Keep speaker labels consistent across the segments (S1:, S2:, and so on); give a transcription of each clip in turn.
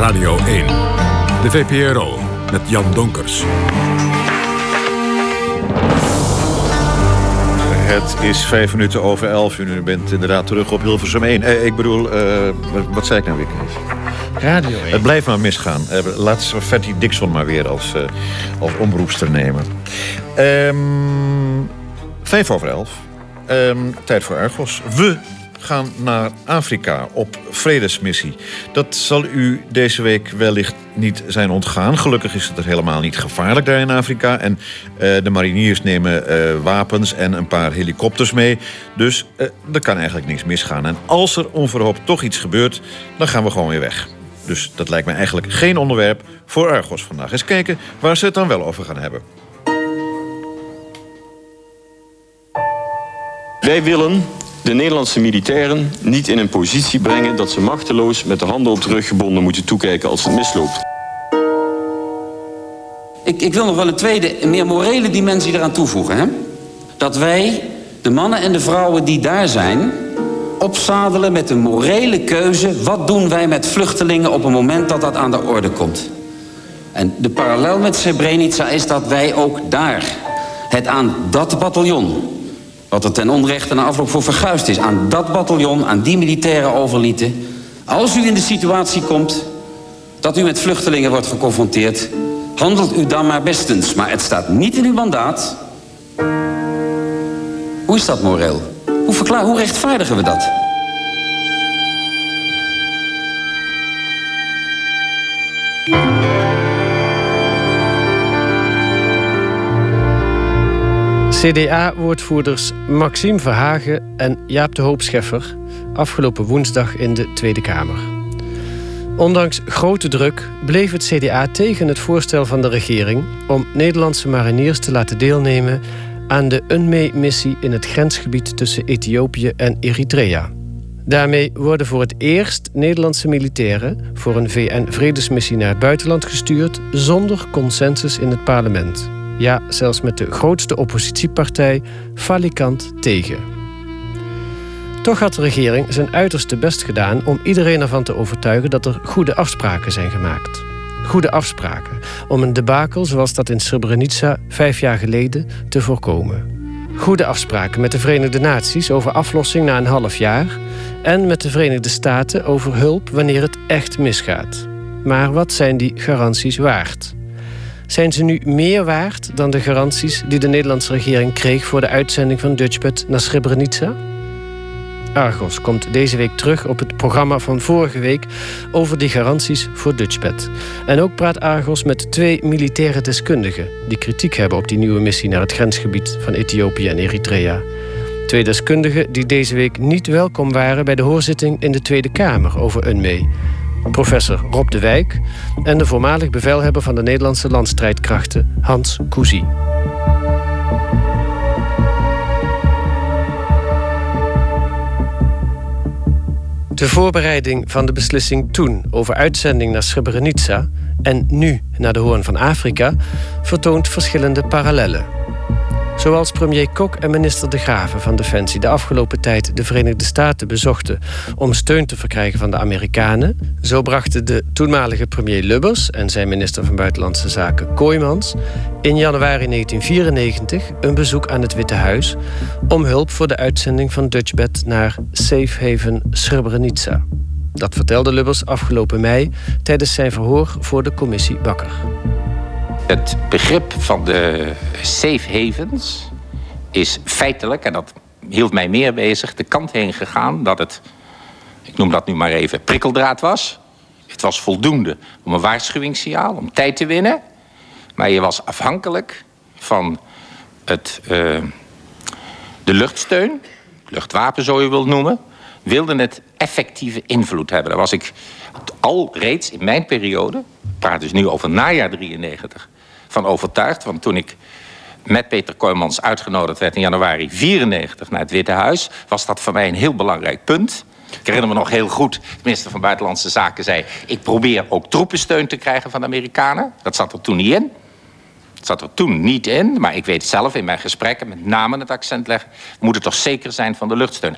S1: Radio 1. De VPRO met Jan Donkers.
S2: Het is vijf minuten over elf. U bent inderdaad terug op Hilversum 1. Eh, ik bedoel, uh, wat, zei ik nou weer?
S3: Radio 1.
S2: Het blijft maar misgaan. Uh, laat Fatty Dixon maar weer als, uh, als omroepster nemen. Um, vijf over elf. Um, tijd voor Argos. We gaan naar Afrika op vredesmissie. Dat zal u deze week wellicht niet zijn ontgaan. Gelukkig is het er helemaal niet gevaarlijk daar in Afrika. En uh, de mariniers nemen uh, wapens en een paar helikopters mee. Dus uh, er kan eigenlijk niks misgaan. En als er onverhoopt toch iets gebeurt, dan gaan we gewoon weer weg. Dus dat lijkt me eigenlijk geen onderwerp voor Argos vandaag. Eens kijken waar ze het dan wel over gaan hebben.
S4: Wij willen de Nederlandse militairen niet in een positie brengen dat ze machteloos met de handen op de rug gebonden moeten toekijken als het misloopt.
S5: Ik, ik wil nog wel een tweede, meer morele dimensie eraan toevoegen. Hè? Dat wij, de mannen en de vrouwen die daar zijn, opzadelen met een morele keuze. Wat doen wij met vluchtelingen op het moment dat dat aan de orde komt? En de parallel met Srebrenica is dat wij ook daar het aan dat bataljon wat er ten onrechte na afloop voor verguisd is. Aan dat bataljon, aan die militairen overlieten. Als u in de situatie komt dat u met vluchtelingen wordt geconfronteerd... handelt u dan maar bestens. Maar het staat niet in uw mandaat. Hoe is dat moreel? Hoe, hoe rechtvaardigen we dat?
S3: CDA-woordvoerders Maxime Verhagen en Jaap de Hoop Scheffer afgelopen woensdag in de Tweede Kamer. Ondanks grote druk bleef het CDA tegen het voorstel van de regering om Nederlandse mariniers te laten deelnemen aan de UNME-missie in het grensgebied tussen Ethiopië en Eritrea. Daarmee worden voor het eerst Nederlandse militairen voor een VN-vredesmissie naar het buitenland gestuurd zonder consensus in het parlement. Ja, zelfs met de grootste oppositiepartij falikant tegen. Toch had de regering zijn uiterste best gedaan om iedereen ervan te overtuigen dat er goede afspraken zijn gemaakt. Goede afspraken om een debakel zoals dat in Srebrenica vijf jaar geleden te voorkomen. Goede afspraken met de Verenigde Naties over aflossing na een half jaar en met de Verenigde Staten over hulp wanneer het echt misgaat. Maar wat zijn die garanties waard? Zijn ze nu meer waard dan de garanties die de Nederlandse regering kreeg voor de uitzending van Dutchbed naar Srebrenica? Argos komt deze week terug op het programma van vorige week over die garanties voor Dutchbed. En ook praat Argos met twee militaire deskundigen die kritiek hebben op die nieuwe missie naar het grensgebied van Ethiopië en Eritrea. Twee deskundigen die deze week niet welkom waren bij de hoorzitting in de Tweede Kamer over UNME professor Rob de Wijk en de voormalig bevelhebber van de Nederlandse landstrijdkrachten Hans Cousy. De voorbereiding van de beslissing toen over uitzending naar Srebrenica en nu naar de Hoorn van Afrika vertoont verschillende parallellen. Zoals premier Kok en minister De Graven van Defensie de afgelopen tijd de Verenigde Staten bezochten om steun te verkrijgen van de Amerikanen, zo brachten de toenmalige premier Lubbers en zijn minister van Buitenlandse Zaken Kooijmans in januari 1994 een bezoek aan het Witte Huis om hulp voor de uitzending van Dutchbed naar Safe Haven Srebrenica. Dat vertelde Lubbers afgelopen mei tijdens zijn verhoor voor de commissie Bakker.
S6: Het begrip van de safe havens is feitelijk, en dat hield mij meer bezig, de kant heen gegaan dat het, ik noem dat nu maar even, prikkeldraad was. Het was voldoende om een waarschuwingssignaal, om tijd te winnen. Maar je was afhankelijk van het, uh, de luchtsteun, luchtwapen zo je wilt noemen, wilde het effectieve invloed hebben. Daar was ik al reeds in mijn periode, ik praat dus nu over najaar 93, van overtuigd. Want toen ik met Peter Kooijmans uitgenodigd werd in januari 94 naar het Witte Huis, was dat voor mij een heel belangrijk punt. Ik herinner me nog heel goed, de minister van Buitenlandse Zaken zei... ik probeer ook troepensteun te krijgen van de Amerikanen. Dat zat er toen niet in. Dat zat er toen niet in, maar ik weet zelf in mijn gesprekken... met name het accent leggen, moet het toch zeker zijn van de luchtsteun.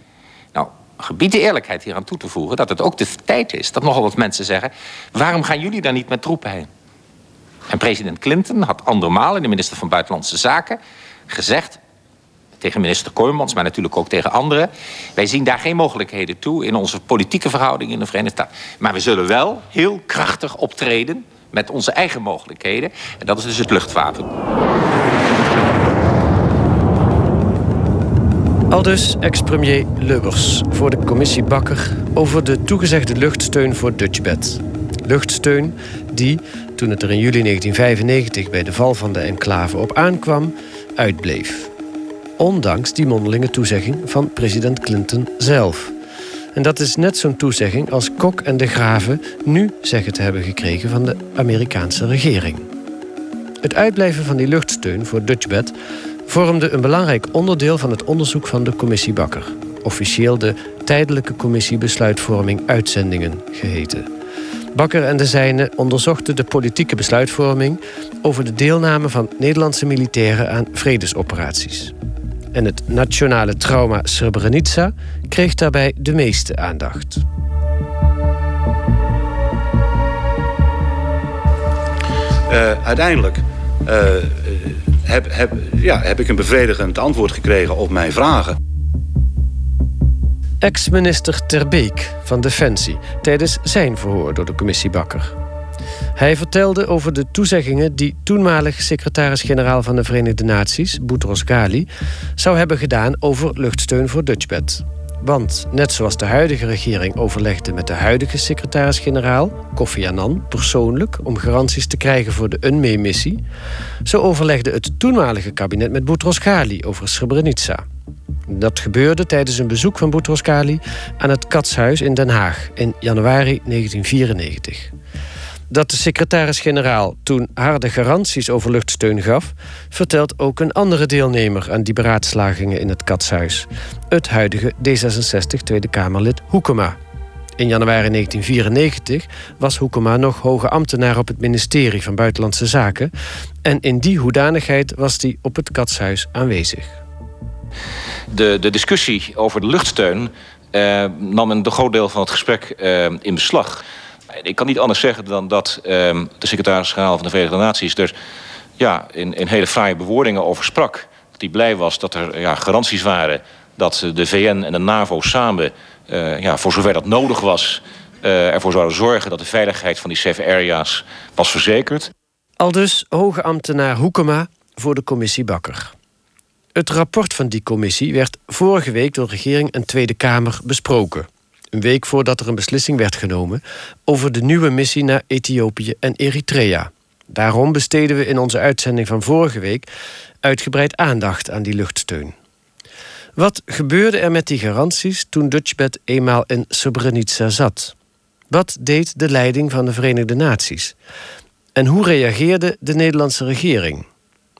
S6: Nou, gebied de eerlijkheid hier aan toe te voegen... dat het ook de tijd is dat nogal wat mensen zeggen... waarom gaan jullie daar niet met troepen heen? En president Clinton had andermalen, de minister van Buitenlandse Zaken... gezegd tegen minister Kooijmans, maar natuurlijk ook tegen anderen... wij zien daar geen mogelijkheden toe in onze politieke verhoudingen in de Verenigde Staten. Maar we zullen wel heel krachtig optreden met onze eigen mogelijkheden. En dat is dus het luchtwapen.
S3: Aldus ex-premier Lubbers voor de commissie Bakker over de toegezegde luchtsteun voor Dutchbed. Luchtsteun die, toen het er in juli 1995 bij de val van de enclave op aankwam, uitbleef. Ondanks die mondelinge toezegging van president Clinton zelf. En dat is net zo'n toezegging als Kok en de Graven nu zeggen te hebben gekregen van de Amerikaanse regering. Het uitblijven van die luchtsteun voor Dutchbed vormde een belangrijk onderdeel van het onderzoek van de commissie Bakker, officieel de Tijdelijke Commissie Besluitvorming Uitzendingen geheten. Bakker en de zijnen onderzochten de politieke besluitvorming over de deelname van Nederlandse militairen aan vredesoperaties. En het nationale trauma Srebrenica kreeg daarbij de meeste aandacht.
S7: Uh, uiteindelijk uh, heb, heb, ja, heb ik een bevredigend antwoord gekregen op mijn vragen.
S3: Ex-minister Terbeek van Defensie tijdens zijn verhoor door de commissie Bakker. Hij vertelde over de toezeggingen die toenmalig secretaris-generaal van de Verenigde Naties, Boutros Ghali, zou hebben gedaan over luchtsteun voor Dutchbed. Want net zoals de huidige regering overlegde met de huidige secretaris-generaal, Kofi Annan, persoonlijk om garanties te krijgen voor de UNME-missie, zo overlegde het toenmalige kabinet met Boutros Ghali over Srebrenica. Dat gebeurde tijdens een bezoek van Boutros Ghali aan het Katshuis in Den Haag in januari 1994 dat de secretaris-generaal toen harde garanties over luchtsteun gaf, vertelt ook een andere deelnemer aan die beraadslagingen in het Katshuis. Het huidige D66 Tweede Kamerlid Hoekema. In januari 1994 was Hoekema nog hoge ambtenaar op het ministerie van Buitenlandse Zaken. En in die hoedanigheid was hij op het Katshuis aanwezig.
S8: De, de discussie over de luchtsteun eh, nam een groot deel van het gesprek eh, in beslag. Ik kan niet anders zeggen dan dat ehm, de secretaris-generaal van de Verenigde Naties er ja, in, in hele fraaie bewoordingen over sprak. Dat hij blij was dat er ja, garanties waren dat de VN en de NAVO samen, uh, ja, voor zover dat nodig was, ervoor zouden zorgen dat de veiligheid van die safe areas was verzekerd.
S3: Aldus hoge ambtenaar Hoekema voor de commissie Bakker. Het rapport van die commissie werd vorige week door regering en Tweede Kamer besproken een week voordat er een beslissing werd genomen over de nieuwe missie naar Ethiopië en Eritrea. Daarom besteden we in onze uitzending van vorige week uitgebreid aandacht aan die luchtsteun. Wat gebeurde er met die garanties toen Dutchbed eenmaal in Srebrenica zat? Wat deed de leiding van de Verenigde Naties? En hoe reageerde de Nederlandse regering?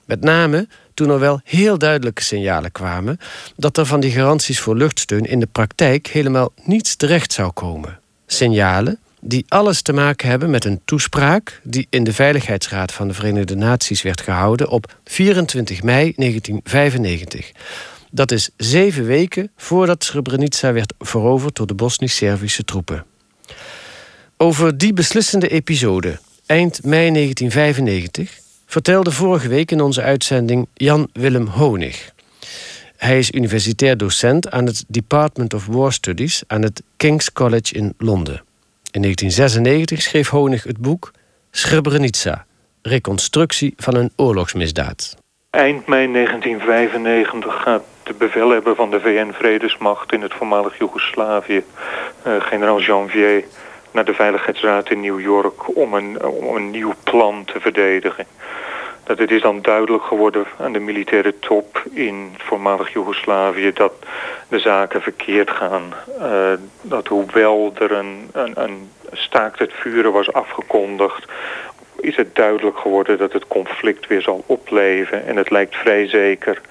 S3: Met name toen er wel heel duidelijke signalen kwamen dat er van die garanties voor luchtsteun in de praktijk helemaal niets terecht zou komen. Signalen die alles te maken hebben met een toespraak die in de Veiligheidsraad van de Verenigde Naties werd gehouden op 24 mei 1995. Dat is zeven weken voordat Srebrenica werd veroverd door de Bosnisch-Servische troepen. Over die beslissende episode, eind mei 1995, vertelde vorige week in onze uitzending Jan Willem Honig. Hij is universitair docent aan het Department of War Studies aan het King's College in Londen. In 1996 schreef Honig het boek Srebrenica, reconstructie van een oorlogsmisdaad.
S9: Eind mei 1995 gaat de bevelhebber van de VN-vredesmacht in het voormalig Joegoslavië, uh, generaal Janvier, naar de Veiligheidsraad in New York om een, om een nieuw plan te verdedigen dat het is dan duidelijk geworden aan de militaire top in voormalig Joegoslavië dat de zaken verkeerd gaan. Uh, dat hoewel er een, een, een staakt het vuren was afgekondigd, is het duidelijk geworden dat het conflict weer zal opleven. En het lijkt vrij zeker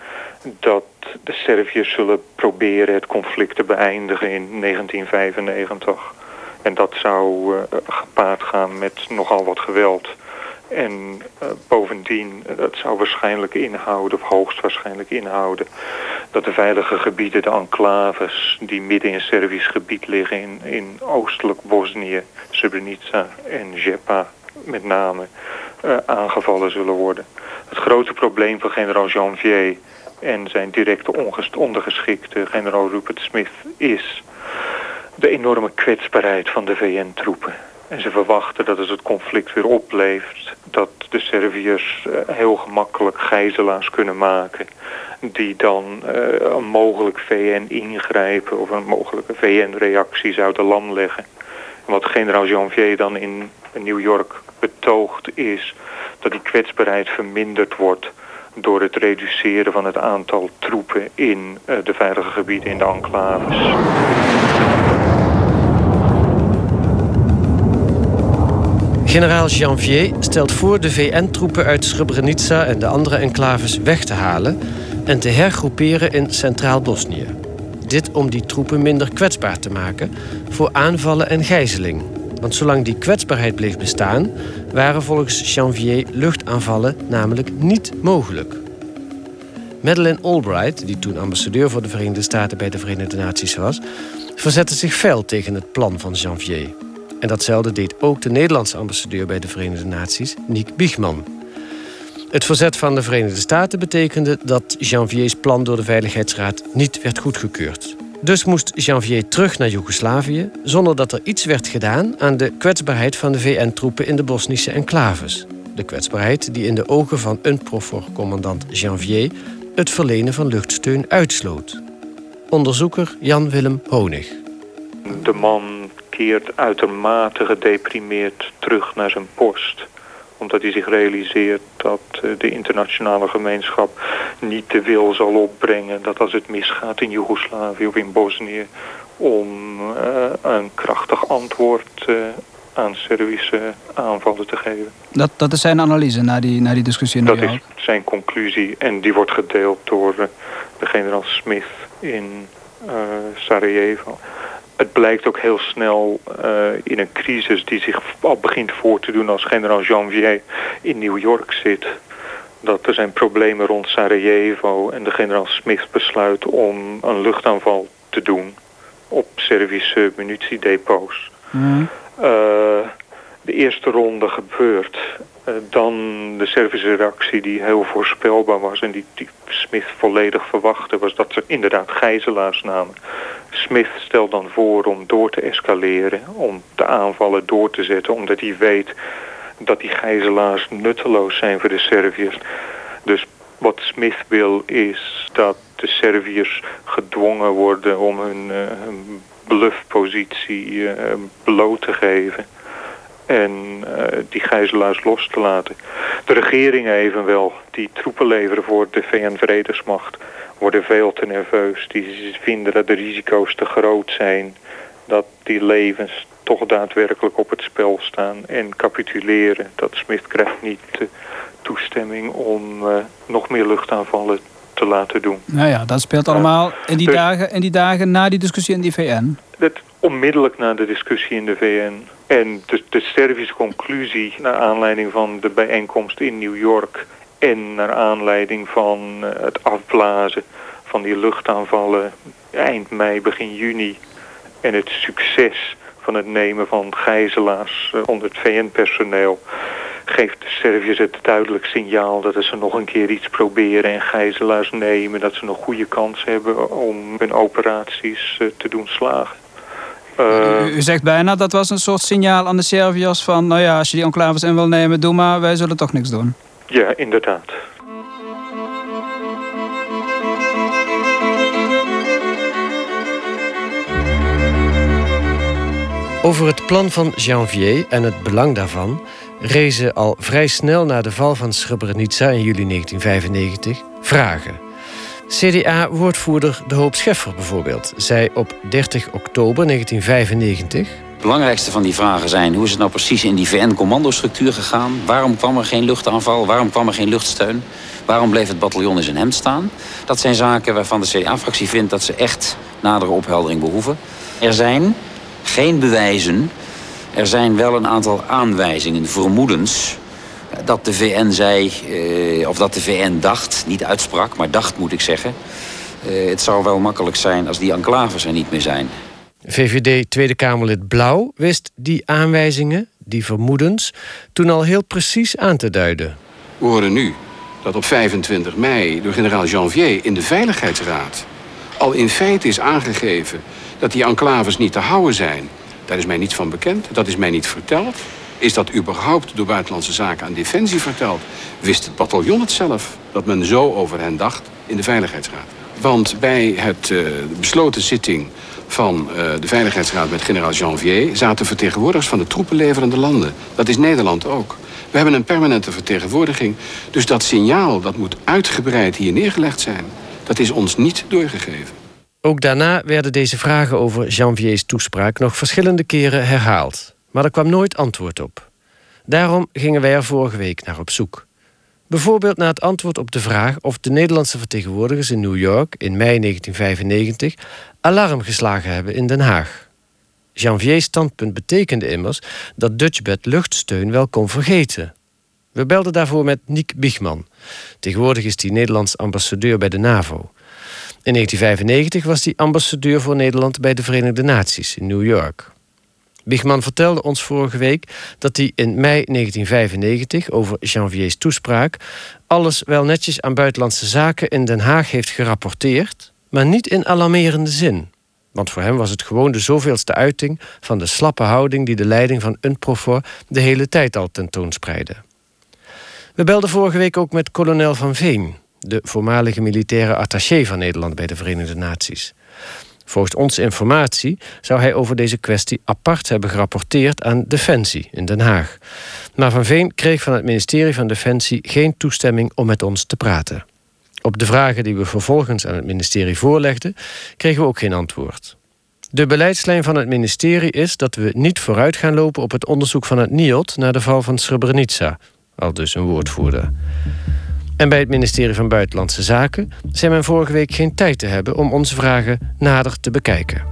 S9: dat de Serviërs zullen proberen het conflict te beëindigen in 1995. En dat zou uh, gepaard gaan met nogal wat geweld. En uh, bovendien, dat zou waarschijnlijk inhouden, of hoogstwaarschijnlijk inhouden... dat de veilige gebieden, de enclaves... die midden in Servisch gebied liggen in, in oostelijk Bosnië... Srebrenica en Jepa met name aangevallen zullen worden. Het grote probleem van generaal Janvier en zijn directe ondergeschikte generaal Rupert Smith is de enorme kwetsbaarheid van de VN-troepen. En ze verwachten dat als het conflict weer opleeft... dat de Serviërs uh, heel gemakkelijk gijzelaars kunnen maken... die dan uh, een mogelijk VN-ingrijpen of een mogelijke VN-reactie zouden lam leggen. En wat generaal Janvier dan in New York betoogt is dat die kwetsbaarheid verminderd wordt door het reduceren van het aantal troepen in uh, de veilige gebieden in de enclaves.
S3: Generaal Janvier stelt voor de VN-troepen uit Srebrenica en de andere enclaves weg te halen en te hergroeperen in Centraal Bosnië. Dit om die troepen minder kwetsbaar te maken voor aanvallen en gijzeling. Want zolang die kwetsbaarheid bleef bestaan, waren volgens Janvier luchtaanvallen namelijk niet mogelijk. Madeleine Albright, die toen ambassadeur voor de Verenigde Staten bij de Verenigde Naties was, verzette zich fel tegen het plan van Janvier. En datzelfde deed ook de Nederlandse ambassadeur bij de Verenigde Naties, Nick Biegman. Het verzet van de Verenigde Staten betekende dat Janviers plan door de Veiligheidsraad niet werd goedgekeurd. Dus moest Janvier terug naar Joegoslavië zonder dat er iets werd gedaan aan de kwetsbaarheid van de VN-troepen in de Bosnische enclaves. De kwetsbaarheid die in de ogen van UNPROFOR-commandant Janvier het verlenen van luchtsteun uitsloot. Onderzoeker Jan-Willem Honig.
S9: De man keert uitermate gedeprimeerd terug naar zijn post. Omdat hij zich realiseert dat eh, de internationale gemeenschap niet de wil zal opbrengen dat als het misgaat in Joegoslavië of in Bosnië om uh, een krachtig antwoord uh, aan Servische aanvallen te geven.
S10: Dat, dat is zijn analyse na die, na die discussie in
S9: Dat is zijn conclusie en die wordt gedeeld door de generaal Smith in Sarajevo het blijkt ook heel snel uh, in een crisis die zich al begint voor te doen als generaal Janvier in New York zit. Dat er zijn problemen rond Sarajevo en de generaal Smith besluit om een luchtaanval te doen op Servische munitiedepots. Mm. Uh, de eerste ronde gebeurt. Uh, dan de Servische reactie die heel voorspelbaar was en die, Smith volledig verwachtte... was dat ze inderdaad gijzelaars namen. Smith stelt dan voor om door te escaleren, om de aanvallen door te zetten... omdat hij weet dat die gijzelaars nutteloos zijn voor de Serviërs. Dus wat Smith wil is dat de Serviërs gedwongen worden om hun, uh, hun bluffpositie uh, bloot te geven en uh, die gijzelaars los te laten. De regeringen evenwel, die troepen leveren voor de VN-vredesmacht, worden veel te nerveus. Die vinden dat de risico's te groot zijn, dat die levens toch daadwerkelijk op het spel staan en capituleren. Dat Smith krijgt niet uh, toestemming om uh, nog meer luchtaanvallen te laten doen.
S10: Nou ja, dat speelt allemaal in die, dus, dagen, in die dagen na die discussie in die VN.
S9: Dat onmiddellijk na de discussie in de VN. En de, de Servische conclusie naar aanleiding van de bijeenkomst in New York... en naar aanleiding van uh, het afblazen van die luchtaanvallen eind mei, begin juni... en het succes van het nemen van gijzelaars uh, onder het VN-personeel geeft de Serviërs het duidelijk signaal dat ze nog een keer iets proberen en gijzelaars nemen. Dat ze nog goede kans hebben om hun operaties uh, te doen slagen.
S10: Uh, u, u, zegt bijna dat was een soort signaal aan de Serviërs van... nou ja, als je die enclaves in wil nemen, doe maar, wij zullen toch niks doen.
S9: Ja, inderdaad.
S3: Over het plan van Janvier en het belang daarvan rezen al vrij snel na de val van Srebrenica in juli 1995 vragen. CDA-woordvoerder De Hoop Scheffer bijvoorbeeld zei op 30 oktober 1995...
S5: Het belangrijkste van die vragen zijn... hoe is het nou precies in die VN-commandostructuur gegaan? Waarom kwam er geen luchtaanval? Waarom kwam er geen luchtsteun? Waarom bleef het bataljon in zijn hemd staan? Dat zijn zaken waarvan de CDA-fractie vindt dat ze echt nadere opheldering behoeven. Er zijn geen bewijzen. Er zijn wel een aantal aanwijzingen, vermoedens dat de VN zei, eh, of dat de VN dacht, niet uitsprak, maar dacht moet ik zeggen, Uh, het zou wel makkelijk zijn als die enclaves er niet meer zijn.
S3: VVD Tweede Kamerlid Blauw wist die aanwijzingen, die vermoedens, toen al heel precies aan te duiden.
S11: We horen nu dat op 25 mei door generaal Janvier in de Veiligheidsraad al in feite is aangegeven dat die enclaves niet te houden zijn. Daar is mij niets van bekend, dat is mij niet verteld. Is dat überhaupt door Buitenlandse Zaken aan Defensie verteld? Wist het bataljon het zelf dat men zo over hen dacht in de Veiligheidsraad? Want bij het uh, besloten zitting van uh, de Veiligheidsraad met generaal Janvier... zaten vertegenwoordigers van de troepenleverende landen. Dat is Nederland ook. We hebben een permanente vertegenwoordiging. Dus dat signaal dat moet uitgebreid hier neergelegd zijn... dat is ons niet doorgegeven.
S3: Ook daarna werden deze vragen over Janviers toespraak nog verschillende keren herhaald. Maar er kwam nooit antwoord op. Daarom gingen wij er vorige week naar op zoek. Bijvoorbeeld naar het antwoord op de vraag of de Nederlandse vertegenwoordigers in New York in mei 1995 alarm geslagen hebben in Den Haag. Janvier's standpunt betekende immers dat Dutchbed luchtsteun wel kon vergeten. We belden daarvoor met Niek Biegman. Tegenwoordig is hij Nederlands ambassadeur bij de NAVO. In 1995 was hij ambassadeur voor Nederland bij de Verenigde Naties in New York. Biegman vertelde ons vorige week dat hij in mei 1995 over Janviers toespraak alles wel netjes aan buitenlandse zaken in Den Haag heeft gerapporteerd, maar niet in alarmerende zin. Want voor hem was het gewoon de zoveelste uiting van de slappe houding die de leiding van UNPROFOR de hele tijd al tentoonspreidde. We belden vorige week ook met kolonel Van Veen, de voormalige militaire attaché van Nederland bij de Verenigde Naties. Volgens onze informatie zou hij over deze kwestie apart hebben gerapporteerd aan Defensie in Den Haag. Maar Van Veen kreeg van het ministerie van Defensie geen toestemming om met ons te praten. Op de vragen die we vervolgens aan het ministerie voorlegden, kregen we ook geen antwoord. De beleidslijn van het ministerie is dat we niet vooruit gaan lopen op het onderzoek van het NIOD naar de val van Srebrenica, al dus een woordvoerder. En bij het ministerie van Buitenlandse Zaken zei men vorige week geen tijd te hebben om onze vragen nader te bekijken.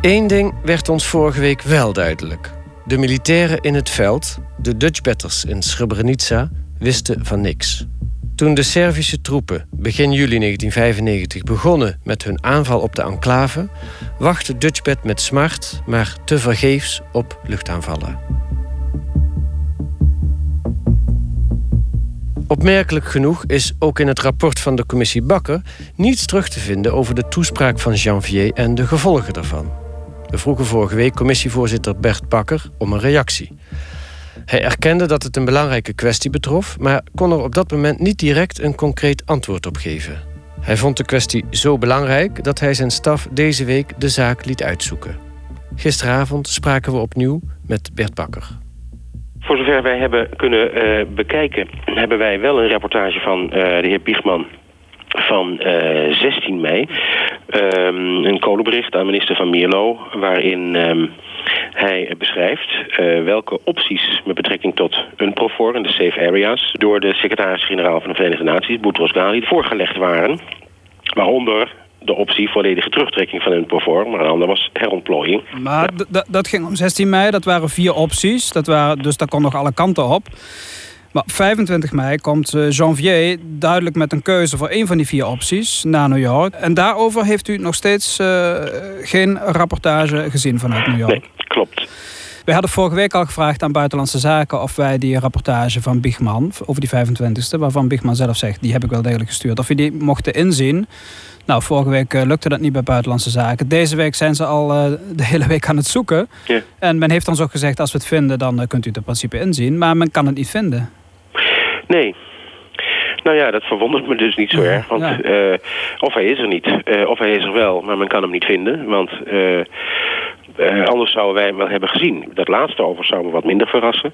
S3: Eén ding werd ons vorige week wel duidelijk. De militairen in het veld, de Dutchbatters in Srebrenica, wisten van niks. Toen de Servische troepen begin juli 1995 begonnen met hun aanval op de enclave, wachtte Dutchbat met smart, maar tevergeefs op luchtaanvallen. Opmerkelijk genoeg is ook in het rapport van de commissie Bakker niets terug te vinden over de toespraak van Janvier en de gevolgen daarvan. We vroegen vorige week commissievoorzitter Bert Bakker om een reactie. Hij erkende dat het een belangrijke kwestie betrof, maar kon er op dat moment niet direct een concreet antwoord op geven. Hij vond de kwestie zo belangrijk dat hij zijn staf deze week de zaak liet uitzoeken. Gisteravond spraken we opnieuw met Bert Bakker.
S12: Voor zover wij hebben kunnen uh, bekijken, hebben wij wel een rapportage van uh, de heer Biegman van uh, eh, 16 mei. Um, een kolenbericht aan minister van Mierlo, waarin um, hij beschrijft welke opties met betrekking tot een profor en de safe areas door de secretaris-generaal van de Verenigde Naties, Boutros Ghali, voorgelegd waren. Waaronder de optie volledige terugtrekking van hun perform, maar ander was herontplooiing.
S10: Maar dat ging om 16 mei, dat waren vier opties, dat waren, dus dat kon nog alle kanten op. Maar op 25 mei komt uh, Janvier duidelijk met een keuze voor één van die vier opties naar New York. En daarover heeft u nog steeds uh, geen rapportage gezien vanuit New York?
S12: Nee, klopt.
S10: We hadden vorige week al gevraagd aan Buitenlandse Zaken of wij die rapportage van Bigman over die 25e, waarvan Bigman zelf zegt, die heb ik wel degelijk gestuurd, of we die mochten inzien. Nou, vorige week uh, lukte dat niet bij Buitenlandse Zaken. Deze week zijn ze al uh, de hele week aan het zoeken.
S12: Ja.
S10: En men heeft ons ook gezegd, als we het vinden, dan uh, kunt u het in principe inzien. Maar men kan het niet vinden.
S12: Nee. Nou ja, dat verwondert me dus niet zo erg. Want
S10: Ja.
S12: uh, of hij is er niet, uh, of hij is er wel, maar men kan hem niet vinden. Want uh, anders zouden wij hem wel hebben gezien. Dat laatste over zou me wat minder verrassen.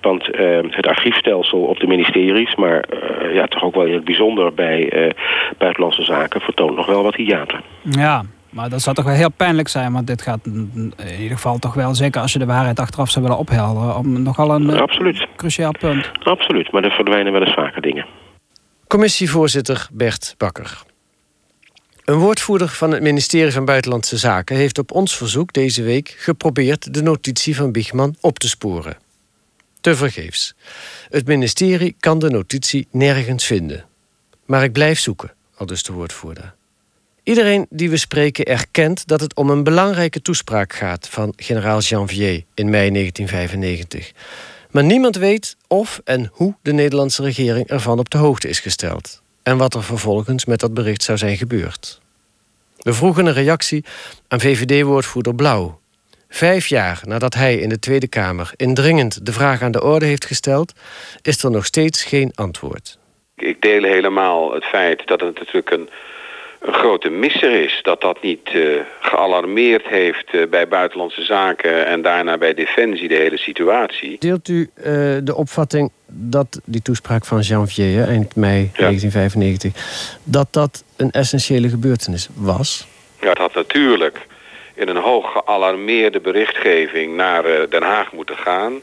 S12: Want uh, het archiefstelsel op de ministeries, maar uh, ja, toch ook wel in het bijzonder bij uh, buitenlandse zaken, vertoont nog wel wat hiaten.
S10: Ja, maar dat zou toch wel heel pijnlijk zijn, want dit gaat in ieder geval toch wel, zeker als je de waarheid achteraf zou willen ophelderen, om nogal een uh,
S12: Absoluut.
S10: cruciaal punt.
S12: Absoluut, maar er verdwijnen wel eens vaker dingen.
S3: Commissievoorzitter Bert Bakker. Een woordvoerder van het ministerie van Buitenlandse Zaken heeft op ons verzoek deze week geprobeerd de notitie van Biegman op te sporen. Tevergeefs. Het ministerie kan de notitie nergens vinden. Maar ik blijf zoeken, al dus de woordvoerder. Iedereen die we spreken erkent dat het om een belangrijke toespraak gaat van generaal Janvier in mei 1995. Maar niemand weet of en hoe de Nederlandse regering ervan op de hoogte is gesteld. En wat er vervolgens met dat bericht zou zijn gebeurd. We vroegen een reactie aan VVD-woordvoerder Blauw. Vijf jaar nadat hij in de Tweede Kamer indringend de vraag aan de orde heeft gesteld, is er nog steeds geen antwoord.
S11: Ik deel helemaal het feit dat het natuurlijk een een grote misser is. Dat dat niet uh, gealarmeerd heeft uh, bij Buitenlandse Zaken en daarna bij Defensie de hele situatie.
S3: Deelt u uh, de opvatting dat die toespraak van Janvier, eind mei ja. 1995, dat dat een essentiële gebeurtenis was?
S11: Ja, het had natuurlijk in een hoog gealarmeerde berichtgeving naar Den Haag moeten gaan.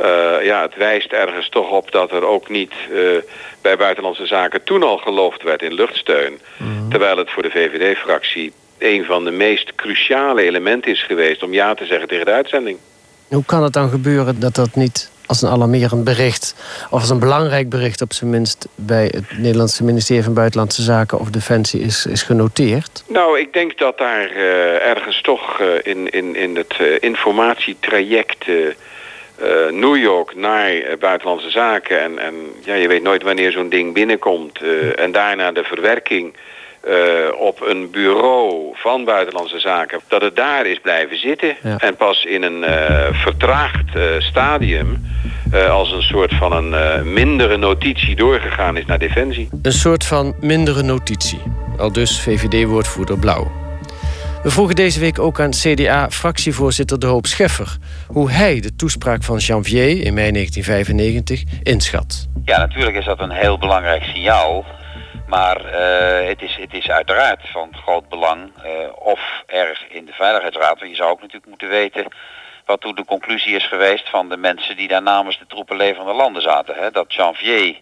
S11: Uh, ja, het wijst ergens toch op dat er ook niet uh, bij Buitenlandse Zaken toen al geloofd werd in luchtsteun. Mm. Terwijl het voor de VVD-fractie een van de meest cruciale elementen is geweest om ja te zeggen tegen de uitzending.
S3: Hoe kan het dan gebeuren dat dat niet als een alarmerend bericht... of als een belangrijk bericht op zijn minst... bij het Nederlandse ministerie van Buitenlandse Zaken of Defensie is, is genoteerd?
S11: Nou, ik denk dat daar uh, ergens toch in, in, in het informatietraject... Uh, New York naar buitenlandse zaken. En, en ja, je weet nooit wanneer zo'n ding binnenkomt. En daarna de verwerking op een bureau van buitenlandse zaken. Dat het daar is blijven zitten. Ja. En pas in een vertraagd stadium. als een soort van een mindere notitie doorgegaan is naar Defensie.
S3: Een soort van mindere notitie. Al dus VVD-woordvoerder Blauw. We vroegen deze week ook aan CDA-fractievoorzitter De Hoop Scheffer... hoe hij de toespraak van Janvier in mei 1995 inschat.
S13: Ja, natuurlijk is dat een heel belangrijk signaal. Maar uh, het, is, het is uiteraard van groot belang uh, of er in de Veiligheidsraad... want je zou ook natuurlijk moeten weten wat toen de conclusie is geweest... van de mensen die daar namens de troepenleverende landen zaten. Hè? Dat Janvier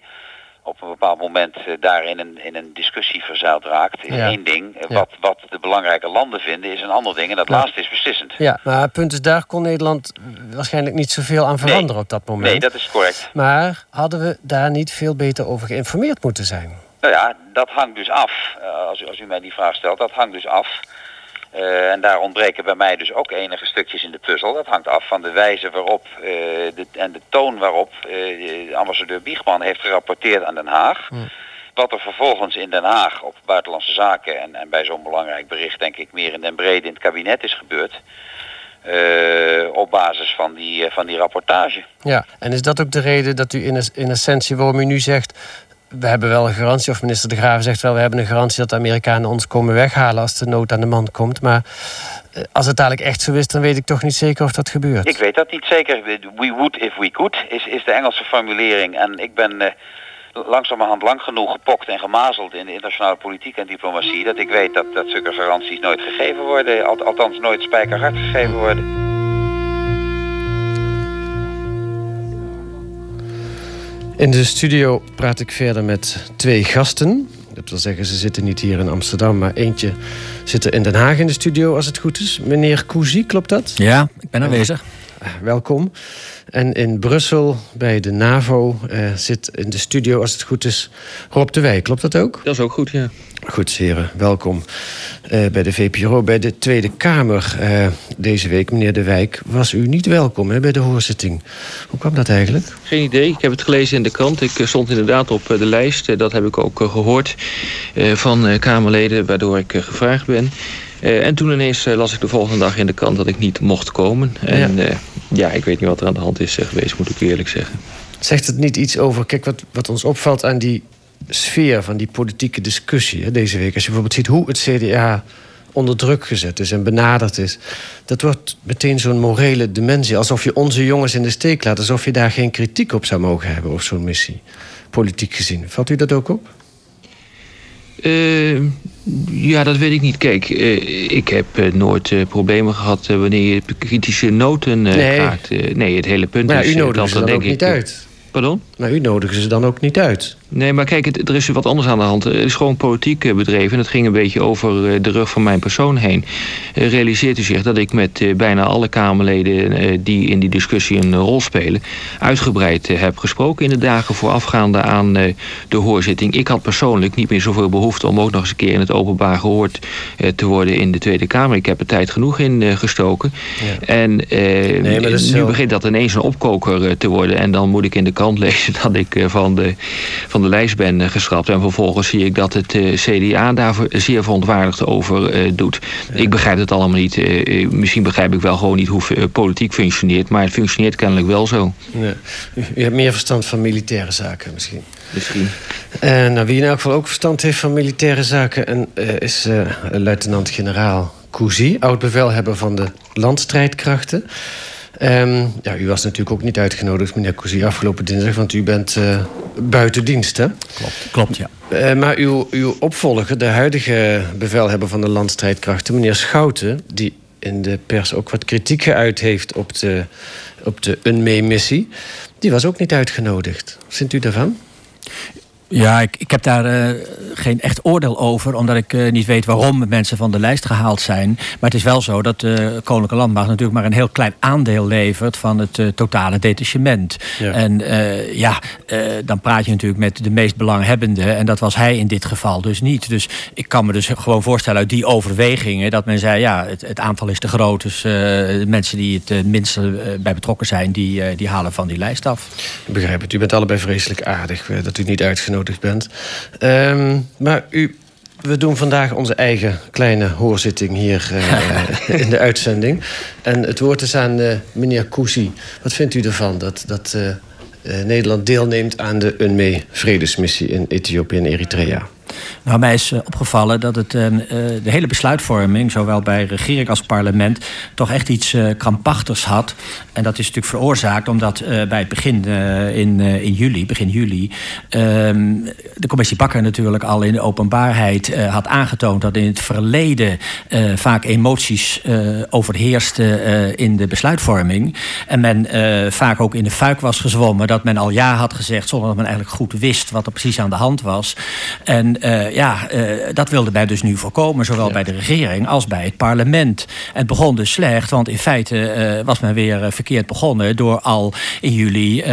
S13: op een bepaald moment uh, daar in een, in een discussie verzeild raakt. Is ja. één ding. Wat, wat de belangrijke landen vinden is een ander ding. En dat laatste is beslissend.
S3: Ja, maar het punt is, daar kon Nederland waarschijnlijk niet zoveel aan veranderen
S13: nee.
S3: op dat moment.
S13: Nee, dat is correct.
S3: Maar hadden we daar niet veel beter over geïnformeerd moeten zijn?
S13: Nou ja, dat hangt dus af. Uh, als, u, als u mij die vraag stelt, dat hangt dus af. Uh, en daar ontbreken bij mij dus ook enige stukjes in de puzzel. Dat hangt af van de wijze waarop uh, de, en de toon waarop uh, ambassadeur Biegman heeft gerapporteerd aan Den Haag. Mm. Wat er vervolgens in Den Haag op buitenlandse zaken en, en bij zo'n belangrijk bericht denk ik meer in den brede in het kabinet is gebeurd. op basis van die, van die rapportage.
S3: Ja, en is dat ook de reden dat u in, in essentie waarom u nu zegt we hebben wel een garantie, of minister De Graven zegt wel... we hebben een garantie dat de Amerikanen ons komen weghalen... als de nood aan de man komt. Maar als het dadelijk echt zo is, dan weet ik toch niet zeker of dat gebeurt.
S13: Ik weet dat niet zeker. We would if we could, is, is de Engelse formulering. En ik ben uh, langzamerhand lang genoeg gepokt en gemazeld... in de internationale politiek en diplomatie... dat ik weet dat, dat zulke garanties nooit gegeven worden. Al, althans nooit spijkerhard gegeven worden.
S3: In de studio praat ik verder met twee gasten. Dat wil zeggen, ze zitten niet hier in Amsterdam, maar eentje zit er in Den Haag in de studio, als het goed is. Meneer Cousy, klopt dat?
S14: Ja, ik ben aanwezig.
S3: Welkom. En in Brussel bij de NAVO uh, zit in de studio, als het goed is, Rob de Wijk. Klopt dat ook?
S14: Dat is ook goed, ja.
S3: Goed, heren. Welkom uh, bij de VPRO. Bij de Tweede Kamer uh, deze week, meneer De Wijk, was u niet welkom hè, bij de hoorzitting. Hoe kwam dat eigenlijk?
S14: Geen idee. Ik heb het gelezen in de krant. Ik stond inderdaad op de lijst. Dat heb ik ook gehoord van Kamerleden, waardoor ik gevraagd ben. Uh, en toen ineens uh, las ik de volgende dag in de krant dat ik niet mocht komen. En ja, uh, ja ik weet niet wat er aan de hand is geweest, moet ik eerlijk zeggen.
S3: Zegt het niet iets over... Kijk, wat, wat ons opvalt aan die sfeer van die politieke discussie hè, deze week... als je bijvoorbeeld ziet hoe het CDA onder druk gezet is en benaderd is... dat wordt meteen zo'n morele dimensie. Alsof je onze jongens in de steek laat. Alsof je daar geen kritiek op zou mogen hebben op zo'n missie. Politiek gezien. Valt u dat ook op?
S14: Uh, ja, dat weet ik niet. Kijk, uh, ik heb uh, nooit problemen gehad wanneer je kritische noten
S3: nee.
S14: gaat. nee, het hele punt
S3: maar
S14: is
S3: u nodigen ze dan ook niet uit.
S14: Pardon?
S3: Maar u nodigen ze dan ook niet uit.
S14: Nee, maar kijk, het, er is wat anders aan de hand. Het is gewoon politiek eh, bedreven. En het ging een beetje over eh, de rug van mijn persoon heen. Uh, realiseert u zich dat ik met bijna alle Kamerleden die in die discussie een rol spelen... uitgebreid heb gesproken in de dagen voorafgaande aan de hoorzitting. Ik had persoonlijk niet meer zoveel behoefte om ook nog eens een keer in het openbaar gehoord te worden in de Tweede Kamer. Ik heb er tijd genoeg in gestoken. Ja. En nee, nu zo... begint dat ineens een opkoker te worden. En dan moet ik in de krant lezen dat ik van de... Van van de lijst ben eh, geschrapt. En vervolgens zie ik dat het eh, CDA daar zeer verontwaardigd over eh, doet. Ik begrijp het allemaal niet. misschien begrijp ik wel gewoon niet hoe politiek functioneert. Maar het functioneert kennelijk wel zo.
S3: Ja. U hebt meer verstand van militaire zaken misschien.
S14: Misschien.
S3: En nou, wie in elk geval ook verstand heeft van militaire zaken... En, is luitenant-generaal Cousy, oud-bevelhebber van de landstrijdkrachten... Um, ja, u was natuurlijk ook niet uitgenodigd, meneer Cousy, afgelopen dinsdag, want u bent uh, buiten dienst, hè?
S15: Klopt, klopt ja.
S3: Uh, maar uw, uw opvolger, de huidige bevelhebber van de landstrijdkrachten, meneer Schouten, die in de pers ook wat kritiek geuit heeft op de, op de UNME-missie, die was ook niet uitgenodigd. Wat vindt u daarvan?
S15: Ja, ik, ik heb daar uh, geen echt oordeel over, omdat ik uh, niet weet waarom mensen van de lijst gehaald zijn. Maar het is wel zo dat de uh, Koninklijke Landmacht natuurlijk maar een heel klein aandeel levert van het totale detachement. Ja. En ja, dan praat je natuurlijk met de meest belanghebbende. En dat was hij in dit geval dus niet. Dus ik kan me dus gewoon voorstellen uit die overwegingen dat men zei: ja, het, het aantal is te groot. Dus de mensen die het minste bij betrokken zijn, die, die halen van die lijst af.
S3: Ik begrijp het. U bent allebei vreselijk aardig dat u niet uitgenodigd bent. Um, maar u, we doen vandaag onze eigen kleine hoorzitting hier uh, in de uitzending. En het woord is aan uh, meneer Kousi. Wat vindt u ervan dat, dat uh, Nederland deelneemt aan de UNME-vredesmissie in Ethiopië en Eritrea?
S15: Nou, mij is eh, opgevallen dat het, ehm, eh, de hele besluitvorming, zowel bij regering als parlement, toch echt iets uh, krampachtigs had. En dat is natuurlijk veroorzaakt omdat bij het begin in, in juli, begin juli, ehm, de commissie Bakker natuurlijk al in de openbaarheid had aangetoond dat in het verleden vaak emoties overheersten in de besluitvorming. En men vaak ook in de fuik was gezwommen dat men al ja had gezegd zonder dat men eigenlijk goed wist wat er precies aan de hand was. En uh, ja, uh, dat wilde men dus nu voorkomen, zowel ja. bij de regering als bij het parlement. En het begon dus slecht, want in feite uh, was men weer verkeerd begonnen door al in juli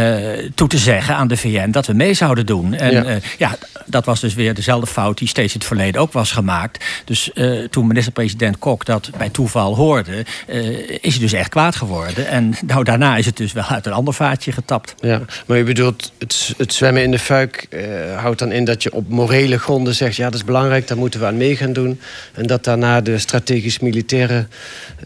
S15: toe te zeggen aan de VN dat we mee zouden doen. En ja. ja, dat was dus weer dezelfde fout die steeds in het verleden ook was gemaakt. Dus toen minister-president Kok dat bij toeval hoorde, is hij dus echt kwaad geworden. En nou, daarna is het dus wel uit een ander vaatje getapt.
S3: Ja, maar u bedoelt, het, het zwemmen in de fuik houdt dan in dat je op morele grond zegt... ja, dat is belangrijk, daar moeten we aan mee gaan doen. En dat daarna de strategisch-militaire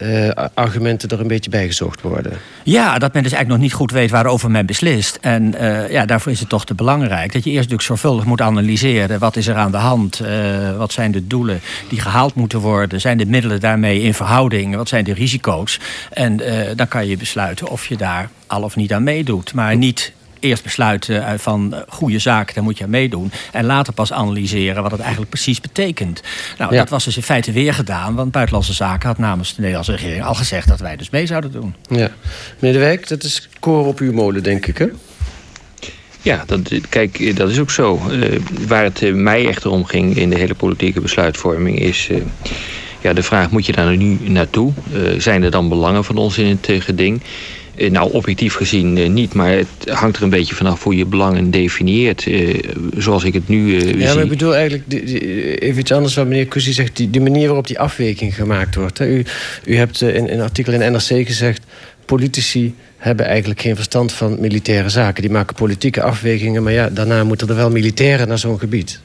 S3: uh, argumenten er een beetje bijgezocht worden.
S15: Ja, dat men dus eigenlijk nog niet goed weet waarover men beslist. En uh, ja, daarvoor is het toch te belangrijk dat je eerst natuurlijk zorgvuldig moet analyseren... wat is er aan de hand, uh, wat zijn de doelen die gehaald moeten worden... zijn de middelen daarmee in verhouding, wat zijn de risico's... en dan kan je besluiten of je daar al of niet aan meedoet. Maar niet eerst besluiten eh, van eh, goede zaken, daar moet je aan meedoen. En later pas analyseren wat het eigenlijk precies betekent. Nou, dat was dus in feite weer gedaan. Want Buitenlandse Zaken had namens de Nederlandse regering al gezegd dat wij dus mee zouden doen.
S3: Ja. Meneer De Wijk, dat is koor op uw molen, denk ik, hè?
S14: Ja, dat, kijk, dat is ook zo. Uh, waar het mij echter om ging in de hele politieke besluitvorming is... Uh, ja, de vraag, moet je daar nu naartoe? Uh, zijn er dan belangen van ons in het geding? Eh, nou, objectief gezien eh, niet, maar het hangt er een beetje vanaf hoe je belangen definieert. Eh, zoals ik het nu
S3: zie. Ja, maar ik bedoel eigenlijk even iets anders wat meneer Kussi zegt. Die, de manier waarop die afweging gemaakt wordt. Hè. U, u hebt in een artikel in NRC gezegd... politici hebben eigenlijk geen verstand van militaire zaken. Die maken politieke afwegingen, maar ja, daarna moeten er wel militairen naar zo'n gebied.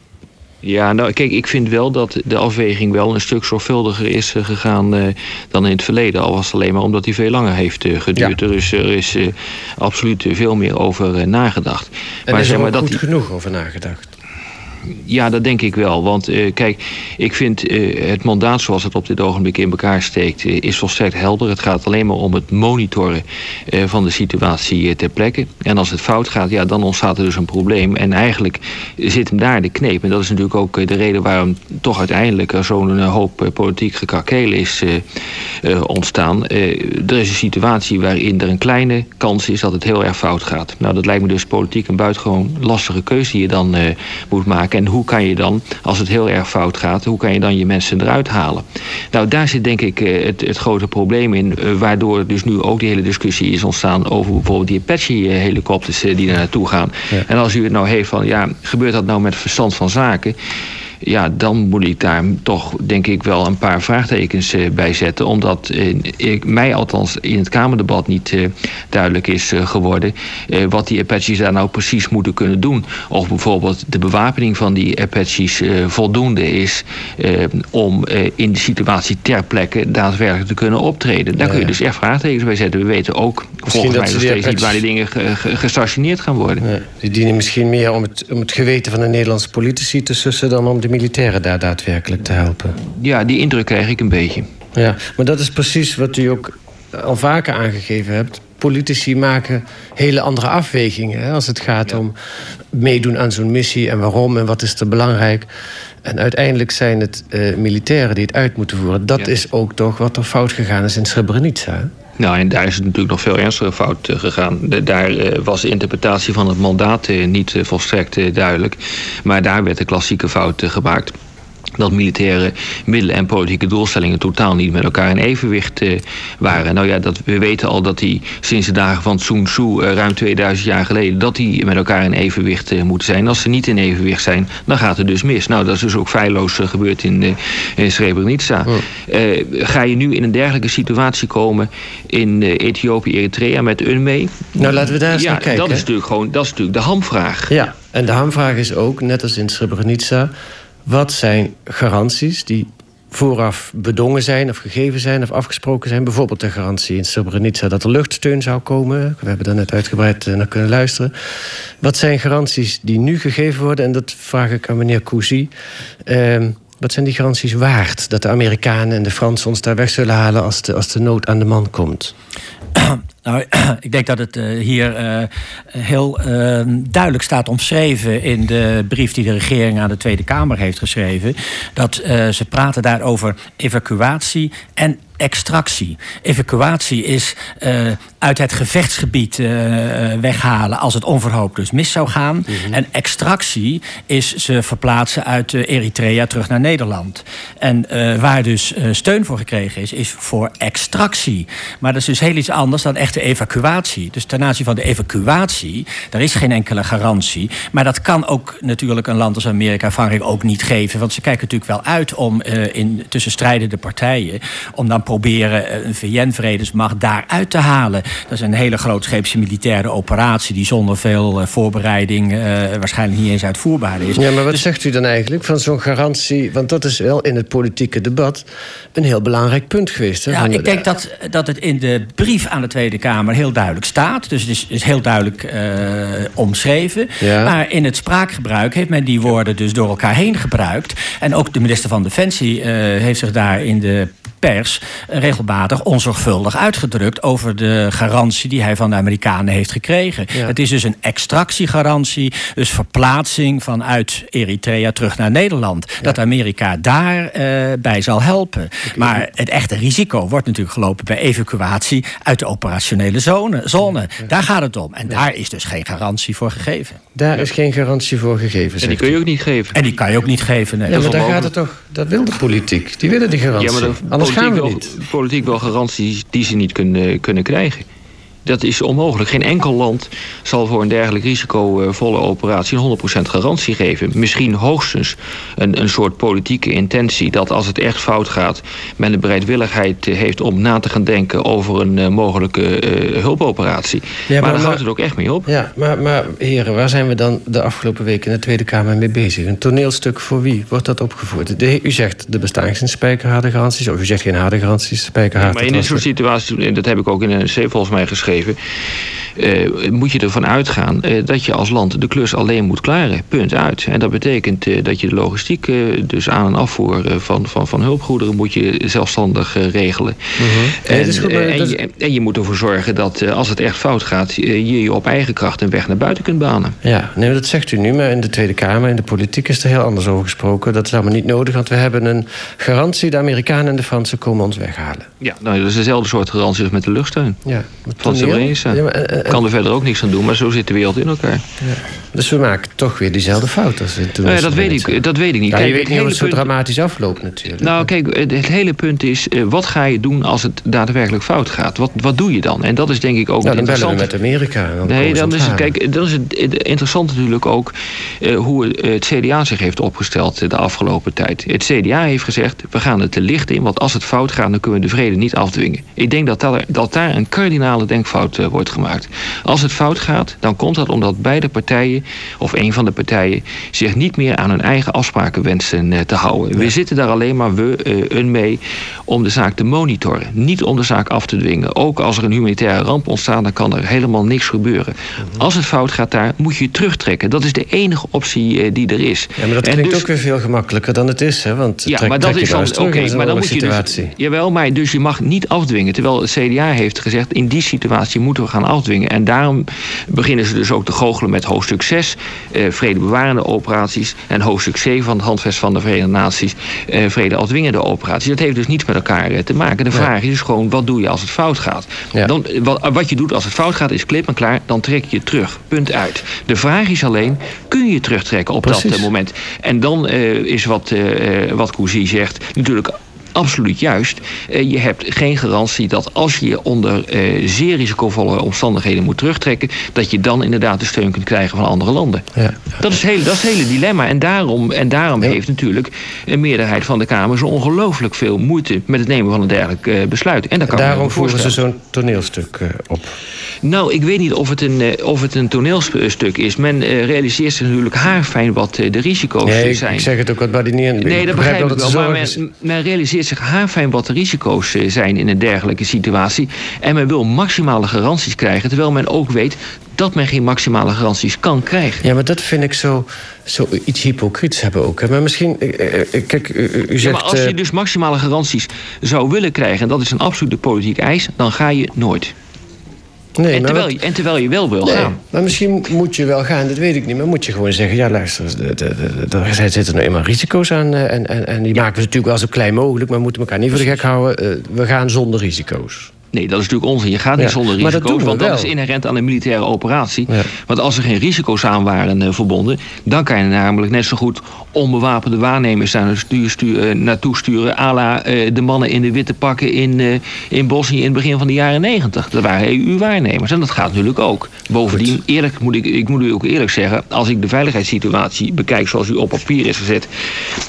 S14: Ja, nou kijk, ik vind wel dat de afweging wel een stuk zorgvuldiger is uh, gegaan uh, dan in het verleden. Al was het alleen maar omdat hij veel langer heeft uh, geduurd. Ja. Er is, er is absoluut veel meer over nagedacht.
S3: En maar, is er zeg maar, dat goed genoeg over nagedacht?
S14: Ja, dat denk ik wel. Want uh, kijk, ik vind uh, het mandaat zoals het op dit ogenblik in elkaar steekt... Uh, is volstrekt helder. Het gaat alleen maar om het monitoren van de situatie ter plekke. En als het fout gaat, ja, dan ontstaat er dus een probleem. En eigenlijk zit hem daar de kneep. En dat is natuurlijk ook de reden waarom toch uiteindelijk... zo'n hoop politiek gekakeel is ontstaan. Er is een situatie waarin er een kleine kans is dat het heel erg fout gaat. Nou, dat lijkt me dus politiek een buitengewoon lastige keuze die je dan moet maken. En hoe kan je dan, als het heel erg fout gaat, hoe kan je dan je mensen eruit halen? Nou, daar zit denk ik het, het, grote probleem in, waardoor dus nu ook die hele discussie is ontstaan over bijvoorbeeld die Apache-helikopters die daar naartoe gaan. Ja. En als u het nou heeft van, ja, gebeurt dat nou met verstand van zaken? Ja, dan moet ik daar toch denk ik wel een paar vraagtekens uh, bij zetten. Omdat uh, ik, mij althans in het Kamerdebat niet uh, duidelijk is geworden wat die Apaches daar nou precies moeten kunnen doen. Of bijvoorbeeld de bewapening van die Apaches voldoende is om in de situatie ter plekke daadwerkelijk te kunnen optreden. Daar kun je dus echt vraagtekens bij zetten. We weten ook volgens mij nog steeds niet waar die dingen gestationeerd gaan worden.
S3: Ja, die dienen misschien meer om het, om het geweten van de Nederlandse politici te sussen dan om de militairen daar daadwerkelijk te helpen.
S14: Ja, die indruk krijg ik een beetje.
S3: Ja, maar dat is precies wat u ook al vaker aangegeven hebt. Politici maken hele andere afwegingen hè, als het gaat om meedoen aan zo'n missie en waarom en wat is er belangrijk. En uiteindelijk zijn het uh, militairen die het uit moeten voeren. Dat ja. is ook toch wat er fout gegaan is in Srebrenica.
S14: Nou, en daar is het natuurlijk nog veel ernstiger fout uh, gegaan. Daar uh, was de interpretatie van het mandaat uh, niet volstrekt duidelijk. Maar daar werd de klassieke fout gemaakt dat militaire middelen en politieke doelstellingen totaal niet met elkaar in evenwicht uh, waren. Nou ja, dat, we weten al dat die sinds de dagen van Sun Tzu, uh, ruim 2000 jaar geleden, dat die met elkaar in evenwicht uh, moeten zijn. Als ze niet in evenwicht zijn, dan gaat het dus mis. Nou, dat is dus ook feilloos gebeurd in, in Srebrenica. ga je nu in een dergelijke situatie komen in Ethiopië, Eritrea met UNME?
S3: Nou, laten we daar eens
S14: ja,
S3: naar kijken.
S14: Dat is, natuurlijk gewoon, dat is natuurlijk de hamvraag.
S3: Ja, en de hamvraag is ook, net als in Srebrenica wat zijn garanties die vooraf bedongen zijn of gegeven zijn of afgesproken zijn? Bijvoorbeeld de garantie in Srebrenica dat er luchtsteun zou komen. We hebben daar net uitgebreid naar kunnen luisteren. Wat zijn garanties die nu gegeven worden? En dat vraag ik aan meneer Cousy. Uh, wat zijn die garanties waard? Dat de Amerikanen en de Fransen ons daar weg zullen halen als de, als de nood aan de man komt?
S15: Nou, ik denk dat het uh, hier uh, heel uh, duidelijk staat omschreven in de brief die de regering aan de Tweede Kamer heeft geschreven. Dat ze praten daar over evacuatie en extractie. Evacuatie is uh, uit het gevechtsgebied uh, weghalen als het onverhoopt dus mis zou gaan. Mm -hmm. En extractie is ze verplaatsen uit Eritrea terug naar Nederland. En waar dus steun voor gekregen is, is voor extractie. Maar dat is dus heel iets anders dan echte evacuatie. Dus ten aanzien van de evacuatie, daar is geen enkele garantie. Maar dat kan ook natuurlijk een land als Amerika Frankrijk ook niet geven. Want ze kijken natuurlijk wel uit om in, tussen strijdende partijen... om dan proberen een VN-vredesmacht daaruit te halen. Dat is een hele grootscheepse militaire operatie... die zonder veel uh, voorbereiding uh, waarschijnlijk niet eens uitvoerbaar is.
S3: Ja, maar wat dus... zegt u dan eigenlijk van zo'n garantie? Want dat is wel in het politieke debat een heel belangrijk punt geweest. Hè,
S15: ja, ik denk dat, dat het in de brief aan de Tweede Kamer heel duidelijk staat. Dus het is, is heel duidelijk uh, omschreven. Ja. Maar in het spraakgebruik heeft men die woorden dus door elkaar heen gebruikt. En ook de minister van Defensie heeft zich daar in de pers regelmatig onzorgvuldig uitgedrukt over de garantie die hij van de Amerikanen heeft gekregen. Ja. Het is dus een extractiegarantie, dus verplaatsing vanuit Eritrea terug naar Nederland. Ja. Dat Amerika daarbij uh, bij zal helpen. Okay. Maar het echte risico wordt natuurlijk gelopen bij evacuatie uit de operationele zone. zone. Ja. Daar gaat het om. En daar is dus geen garantie voor gegeven.
S3: Daar is geen garantie voor gegeven.
S14: En die kun je ook niet geven.
S15: En die kan je ook niet geven. Nee.
S3: Ja, maar daar gaat het toch. Dat wil de politiek. Die willen die garantie. Ja, maar de We
S14: wel,
S3: niet.
S14: Politiek wel garanties die ze niet kunnen, kunnen krijgen. Dat is onmogelijk. Geen enkel land zal voor een dergelijk risicovolle operatie een 100% garantie geven. Misschien hoogstens een, een soort politieke intentie dat als het echt fout gaat, men de bereidwilligheid heeft om na te gaan denken over een uh, mogelijke uh, hulpoperatie. Ja, maar, maar daar houdt het ook echt mee op.
S3: Ja, maar, maar heren, waar zijn we dan de afgelopen weken in de Tweede Kamer mee bezig? Een toneelstuk voor wie wordt dat opgevoerd? De, u zegt de bestaan geen spijkerharde garanties, of u zegt geen harde garanties, spijkerharde.
S14: Ja, maar in dit soort situaties, dat heb ik ook in een C volgens mij geschreven eh, moet je ervan uitgaan eh, dat je als land de klus alleen moet klaren. Punt uit. En dat betekent eh, dat je de logistiek, dus aan- en afvoer van, van, van hulpgoederen, moet je zelfstandig regelen.
S3: Nee,
S14: En,
S3: goed,
S14: je, en je moet ervoor zorgen dat als het echt fout gaat, je je op eigen kracht een weg naar buiten kunt banen.
S3: Ja, nee, dat zegt u nu, maar in de Tweede Kamer, in de politiek is er heel anders over gesproken. Dat is allemaal niet nodig, want we hebben een garantie. De Amerikanen en de Fransen komen ons weghalen.
S14: Ja, nou, dat is dezelfde soort garantie als met de luchtsteun.
S3: Ja,
S14: Van
S3: Ja, maar, eh, eh,
S14: kan er verder ook niks aan doen, maar zo zit de wereld in elkaar.
S3: Dus we maken toch weer diezelfde fout als in toen.
S14: Nou ja, dat, weet ik, dat weet ik niet.
S3: Ja, je
S14: Kijk,
S3: weet
S14: het
S3: niet hoe het zo dramatisch afloopt natuurlijk.
S14: Nou, kijk, het het hele punt is, eh, wat ga je doen als het daadwerkelijk fout gaat? Wat, wat doe je dan? En dat is denk ik ook
S3: Nou, dan bellen we met Amerika. dan
S14: Nee, dan is het, kijk, dan is het interessant natuurlijk ook eh, hoe het CDA zich heeft opgesteld eh, de afgelopen tijd. Het CDA heeft gezegd, we gaan het te licht in, want als het fout gaat, dan kunnen we de vrede niet afdwingen. Ik denk dat, daar- dat daar een kardinale denkfout wordt gemaakt. Als het fout gaat, dan komt dat omdat beide partijen, of een van de partijen, zich niet meer aan hun eigen afspraken wensen eh, te houden. We zitten daar alleen maar we, eh, een mee, om de zaak te monitoren. Niet om de zaak af te dwingen. Ook als er een humanitaire ramp ontstaat, dan kan er helemaal niks gebeuren.
S3: Mhm.
S14: Als het fout gaat daar, moet je je terugtrekken. Dat is de enige optie eh, die er is.
S3: Ja, maar dat klinkt
S14: dus-
S3: ook weer veel gemakkelijker dan het is, hè? Want
S14: ja,
S3: trek-
S14: maar dat is dan oké.
S3: in zo'n
S14: maar dan moet je dus,
S3: situatie.
S14: jawel, maar dus je mag niet afdwingen. Terwijl het CDA heeft gezegd: in die situatie moeten we gaan afdwingen. En daarom beginnen ze dus ook te goochelen met hoofdstuk 6, eh, vredebewarende operaties, en hoofdstuk 7 van het handvest van de Verenigde Naties, eh, vrede afdwingende operaties. Dat heeft dus niets met elkaar eh, te maken. De vraag is dus gewoon: wat doe je als het fout gaat? Dan, wat, wat je doet als het fout gaat is klip en klaar, dan trek je terug. Punt uit. De vraag is alleen: kun je terugtrekken op dat
S3: Precies.
S14: moment? En dan eh, is wat, wat Cousy zegt natuurlijk absoluut juist. Eh, je hebt geen garantie dat als je je onder eh, zeer risicovolle omstandigheden moet terugtrekken, dat je dan inderdaad de steun kunt krijgen van andere landen.
S3: Ja.
S14: Dat, is het hele, dat is het hele dilemma. En daarom, en daarom heeft natuurlijk een meerderheid van de Kamer zo ongelooflijk veel moeite met het nemen van een dergelijk eh, besluit. En dat kan
S3: Daarom voeren ze zo'n toneelstuk op.
S14: Nou, ik weet niet of het een, eh, of het een toneelstuk is. Men eh, realiseert zich natuurlijk haarfijn wat eh, de risico's
S3: Nee, ik,
S14: zijn.
S3: ik zeg het ook wat Badinier.
S14: Nee, dat begrijp ik wel. Maar men, men realiseert zich haarfijn wat de risico's zijn in een dergelijke situatie. En men wil maximale garanties krijgen. Terwijl men ook weet dat men geen maximale garanties kan krijgen.
S3: Ja, maar dat vind ik zo, zo iets hypocriets hebben ook. hè. Maar misschien, kijk, u, u
S14: Ja,
S3: zegt...
S14: maar als je dus maximale garanties zou willen krijgen... en dat is een absolute politieke eis, dan ga je nooit.
S3: Nee,
S14: en, terwijl je, en terwijl je wel wil
S3: Nee,
S14: gaan.
S3: maar misschien moet je wel gaan, dat weet ik niet. Maar moet je gewoon zeggen, ja luister, er zitten nou eenmaal risico's aan. eh, En, en, en die maken we natuurlijk wel zo klein mogelijk. Maar we moeten elkaar niet voor de gek houden. Eh, we gaan zonder risico's.
S14: Nee, dat is natuurlijk onzin. Je gaat niet
S3: Ja,
S14: zonder
S3: maar dat
S14: risico's, want dat is inherent aan een militaire operatie.
S3: Ja.
S14: Want als er geen risico's aan waren eh, verbonden, dan kan je namelijk net zo goed onbewapende waarnemers daar naartoe sturen, eh, naartoe sturen, à la eh, de mannen in de witte pakken in, in Bosnië in het begin van de jaren negentig. Dat waren EU-waarnemers en dat gaat natuurlijk ook. Bovendien, eerlijk moet ik, ik moet u ook eerlijk zeggen, als ik de veiligheidssituatie bekijk zoals u op papier is gezet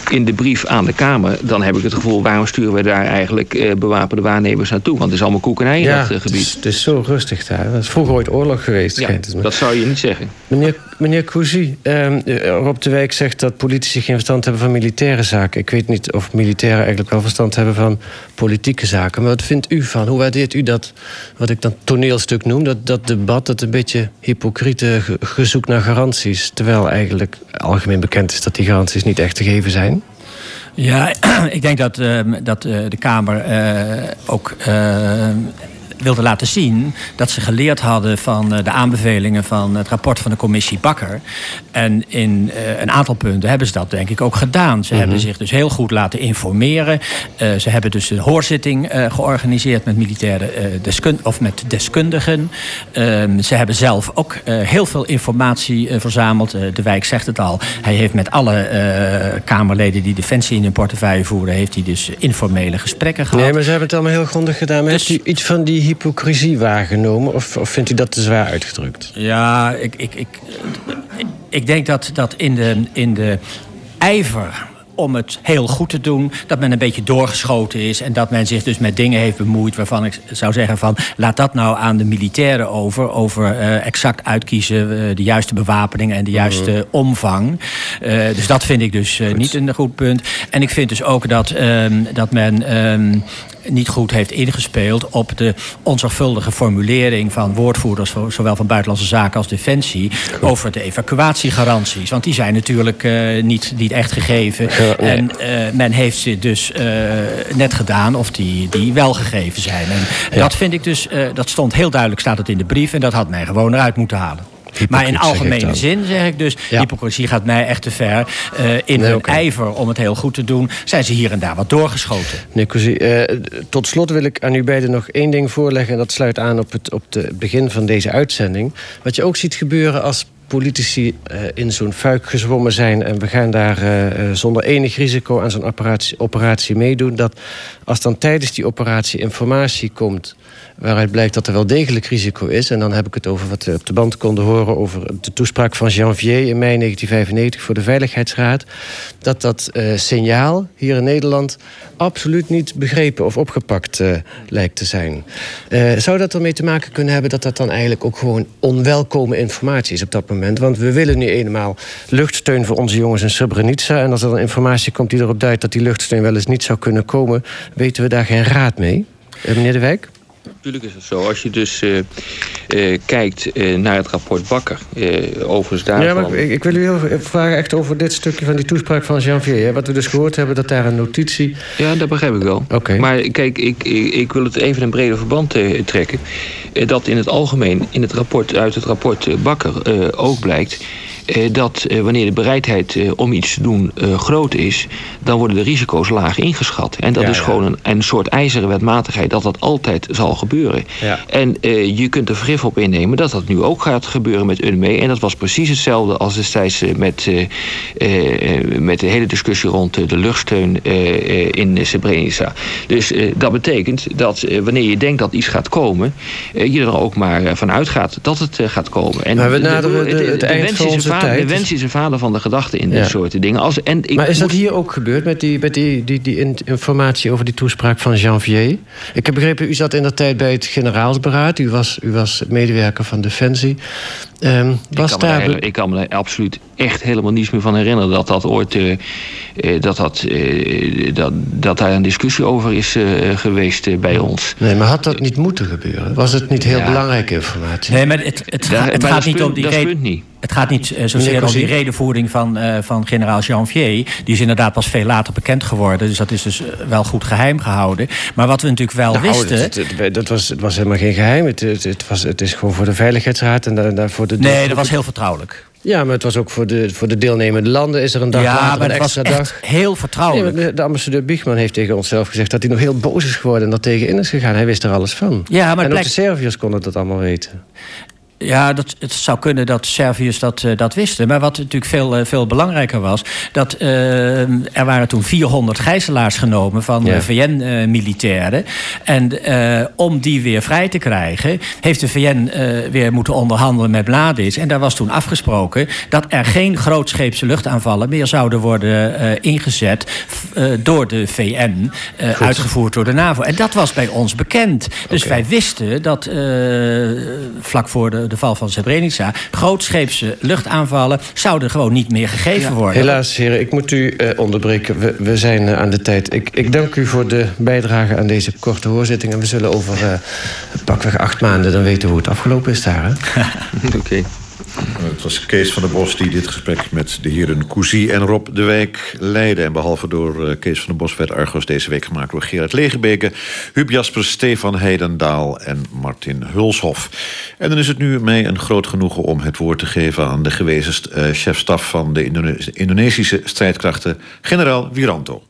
S14: in de brief aan de Kamer, dan heb ik het gevoel, waarom sturen we daar eigenlijk bewapende waarnemers naartoe? Want het is allemaal koekenij
S3: ja,
S14: dat eh,
S3: het
S14: gebied.
S3: is, het is zo rustig daar. Het is vroeger ooit oorlog geweest.
S14: Ja, dat zou je niet zeggen.
S3: Meneer, meneer Cousy, ehm, eh, Rob de Wijk zegt dat politici geen verstand hebben van militaire zaken. Ik weet niet of militairen eigenlijk wel verstand hebben van politieke zaken. Maar wat vindt u van? Hoe waardeert u dat, wat ik dan toneelstuk noem, dat, dat debat, dat een beetje hypocriete ge- gezoek naar garanties. Terwijl eigenlijk algemeen bekend is dat die garanties niet echt te geven zijn?
S15: Ja, ik denk dat, ehm, dat eh, de Kamer eh, ook ehm, wilde laten zien dat ze geleerd hadden van eh, de aanbevelingen van het rapport van de commissie Bakker. En in eh, een aantal punten hebben ze dat denk ik ook gedaan. Ze hebben zich dus heel goed laten informeren. Eh, ze hebben dus een hoorzitting georganiseerd met militaire eh, deskun of met deskundigen. Ehm, ze hebben zelf ook heel veel informatie verzameld. De wijk zegt het al. Hij heeft met alle Kamerleden die defensie in hun portefeuille voeren, heeft hij dus informele gesprekken gehad.
S3: Nee, maar ze hebben het allemaal heel grondig gedaan. Maar
S15: Dus-
S3: heeft u iets van die hypocrisie waargenomen? Of, of vindt u dat te zwaar uitgedrukt?
S15: Ja, ik, ik, ik, ik denk dat, dat in, de, in de ijver om het heel goed te doen, dat men een beetje doorgeschoten is en dat men zich dus met dingen heeft bemoeid waarvan ik zou zeggen van laat dat nou aan de militairen over, over eh, exact uitkiezen eh, de juiste bewapening en de juiste omvang. Eh, dus dat vind ik dus niet een goed punt. En ik vind dus ook dat, ehm, dat men ehm, niet goed heeft ingespeeld op de onzorgvuldige formulering van woordvoerders, zowel van Buitenlandse Zaken als Defensie, over de evacuatiegaranties. Want die zijn natuurlijk uh, niet, niet echt gegeven. En uh, men heeft ze dus uh, net gedaan of die, die wel gegeven zijn. En dat vind ik dus, dat stond heel duidelijk, staat het in de brief, en dat had men gewoon eruit moeten halen. Maar in algemene zin zeg ik dus, ja. hypocrisie gaat mij echt te ver. Uh, in nee, hun okay. ijver om het heel goed te doen, zijn ze hier en daar wat doorgeschoten.
S3: Nee, uh, tot slot wil ik aan u beiden nog één ding voorleggen. En dat sluit aan op het, op het begin van deze uitzending. Wat je ook ziet gebeuren als politici uh, in zo'n fuik gezwommen zijn... en we gaan daar uh, zonder enig risico aan zo'n operatie, operatie meedoen... dat als dan tijdens die operatie informatie komt waaruit blijkt dat er wel degelijk risico is. En dan heb ik het over wat we op de band konden horen... over de toespraak van Janvier in mei 1995 voor de Veiligheidsraad... dat dat uh, signaal hier in Nederland absoluut niet begrepen of opgepakt uh, lijkt te zijn. Uh, zou dat ermee te maken kunnen hebben dat dat dan eigenlijk ook gewoon onwelkome informatie is op dat moment? Want we willen nu eenmaal luchtsteun voor onze jongens in Srebrenica... en als er dan informatie komt die erop duidt dat die luchtsteun wel eens niet zou kunnen komen... weten we daar geen raad mee. meneer De Wijk?
S14: Natuurlijk is het zo. Als je dus uh, uh, kijkt uh, naar het rapport Bakker, overigens daarvan...
S3: Ja, maar ik, ik, wil u heel vragen echt over dit stukje van die toespraak van Janvier. Wat we dus gehoord hebben, dat daar een notitie...
S14: Ja, dat begrijp ik wel.
S3: Okay.
S14: Maar kijk, ik, ik, ik, wil het even in breder verband trekken. dat in het algemeen, in het rapport, uit het rapport Bakker ook blijkt eh, dat eh, wanneer de bereidheid eh, om iets te doen groot is, dan worden de risico's laag ingeschat. En dat
S3: Ja,
S14: is
S3: ja.
S14: gewoon een, een soort ijzeren wetmatigheid dat dat altijd zal gebeuren.
S3: Ja.
S14: En eh, je kunt er vergif op innemen dat dat nu ook gaat gebeuren met UNME. En dat was precies hetzelfde als destijds eh, met, eh, eh, met de hele discussie rond eh, de luchtsteun eh, eh, in Srebrenica. Dus eh, dat betekent dat eh, wanneer je denkt dat iets gaat komen, eh, je er ook maar eh, van uitgaat dat het eh, gaat komen. En
S3: Maar we
S14: de-
S3: naderen de- het eind
S14: wens
S3: van onze
S14: vader-
S3: tijd.
S14: De wens is een vader van de gedachte in
S3: Ja.
S14: dit soort dingen. Als, en ik
S3: maar is dat hier ook gebeurd met die, met die, die, die in- informatie over die toespraak van Janvier? Ik heb begrepen, u zat in de tijd bij het generaalsberaad. U was, u was medewerker van Defensie. Ehm,
S14: Ik
S3: was
S14: kan, me
S3: daar...
S14: hele- ik kan me daar absoluut echt helemaal niets meer van herinneren dat dat ooit eh, eh, dat, dat, eh, dat, dat daar een discussie over is eh, geweest bij ons.
S3: Nee, maar had dat niet moeten gebeuren? Was het niet heel
S14: Ja.
S3: belangrijke informatie?
S15: Nee, maar het, het, het
S14: maar
S15: gaat niet om die
S14: dat punt niet.
S15: Het gaat niet
S3: Meneer
S15: zozeer om die redenvoering van, eh, van generaal Janvier. Die is inderdaad pas veel later bekend geworden. Dus dat is dus eh, wel goed geheim gehouden. Maar wat we natuurlijk wel
S3: Nou,
S15: wisten...
S3: dat, dat, dat was, het was helemaal geen geheim. Het, het, het was, het is gewoon voor de Veiligheidsraad en daar, daar voor de...
S15: Nee, dat was heel vertrouwelijk.
S3: Ja, maar het was ook voor de, voor de deelnemende landen. Is er een dag
S15: Ja,
S3: later
S15: maar
S3: een
S15: het was
S3: dag.
S15: heel vertrouwelijk.
S3: Nee, de ambassadeur Biegman heeft tegen onszelf gezegd... dat hij nog heel boos is geworden en dat tegenin is gegaan. Hij wist er alles van.
S15: Ja, maar het
S3: en ook
S15: blijkt-
S3: de Serviërs konden dat allemaal weten.
S15: Ja, dat, het zou kunnen dat Serviërs dat, eh, dat wisten. Maar wat natuurlijk veel, eh, veel belangrijker was... dat eh, er waren toen 400 gijzelaars genomen van
S3: Ja.
S15: VN-militairen. en om die weer vrij te krijgen... heeft de VN weer moeten onderhandelen met Mladic. En daar was toen afgesproken... dat er geen grootscheepse luchtaanvallen meer zouden worden ingezet... door de VN, uitgevoerd door de NAVO. En dat was bij ons bekend. Dus wij wisten dat vlak voor de, de val van Srebrenica... grootscheepse luchtaanvallen zouden gewoon niet meer gegeven worden.
S3: Helaas, heren, ik moet u eh, onderbreken. We, we zijn eh, aan de tijd. Ik, ik dank u voor de bijdrage aan deze korte hoorzitting. En we zullen over eh, pakweg acht maanden dan weten hoe het afgelopen is daar. Hè?
S14: Oké.
S2: Het was Kees van der Bos die dit gesprek met de heren Cousy en Rob de Wijk leidde. En behalve door eh, Kees van der Bos werd Argos deze week gemaakt door Gerard Legebeke... Huub Jaspers, Stefan Heidendaal en Martin Hulshof. En dan is het nu mij een groot genoegen om het woord te geven... aan de gewezen eh, chef-staf van de Indone- Indonesische strijdkrachten, generaal Wiranto.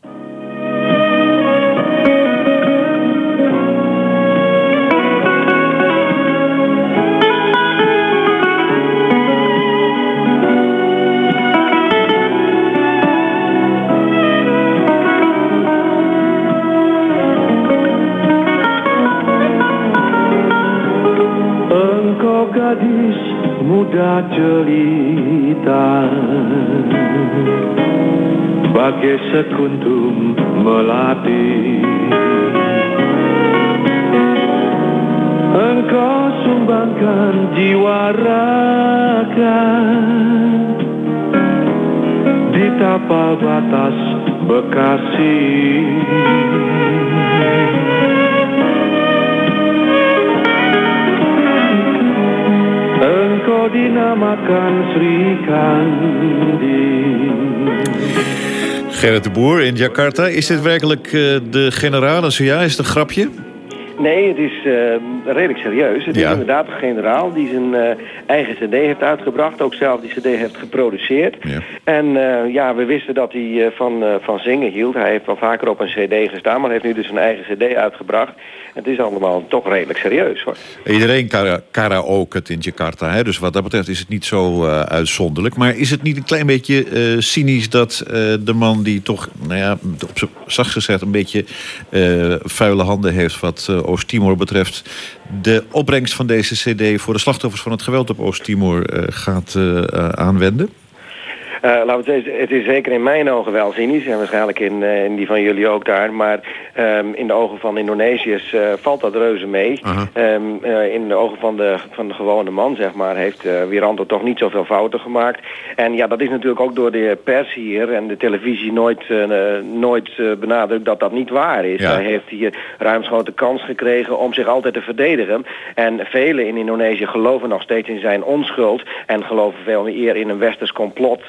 S16: Muda jelita Bagai sekuntum melati Engkau sumbangkan jiwa raga Di tapal batas Bekasi dinamakan Sri Kandi.
S2: Gerrit de Boer in Jakarta. Is dit werkelijk eh, de generaal? En zo ja, is het een grapje?
S17: Nee, het is eh, redelijk serieus. Het
S2: Ja.
S17: is inderdaad een generaal die zijn eh, eigen cd heeft uitgebracht. Ook zelf die cd heeft geproduceerd. En eh, ja, we wisten dat hij eh, van, eh, van zingen hield. Hij heeft wel vaker op een cd gestaan, maar heeft nu dus een eigen cd uitgebracht. Het is allemaal toch redelijk serieus hoor.
S2: Iedereen kara- het in Jakarta. Hè? Dus wat dat betreft is het niet zo eh, uitzonderlijk. Maar is het niet een klein beetje eh, cynisch dat eh, de man die toch, nou ja, op z'n zacht gezegd een beetje vuile handen heeft wat Oost-Timor betreft, de opbrengst van deze CD voor de slachtoffers van het geweld op Oost-Timor gaat aanwenden?
S17: Eh, laten we het zeggen, het is zeker in mijn ogen wel cynisch en waarschijnlijk in, eh, in die van jullie ook daar. Maar ehm, in de ogen van Indonesiërs eh, valt dat reuze mee. Ehm, eh, in de ogen van de, van de gewone man, zeg maar, heeft Wiranto toch niet zoveel fouten gemaakt. En ja, dat is natuurlijk ook door de pers hier en de televisie nooit, nooit benadrukt dat dat niet waar is.
S18: Ja.
S17: Hij heeft hier ruimschoots de kans gekregen om zich altijd te verdedigen. En velen in Indonesië geloven nog steeds in zijn onschuld. En geloven veel meer in een westers complot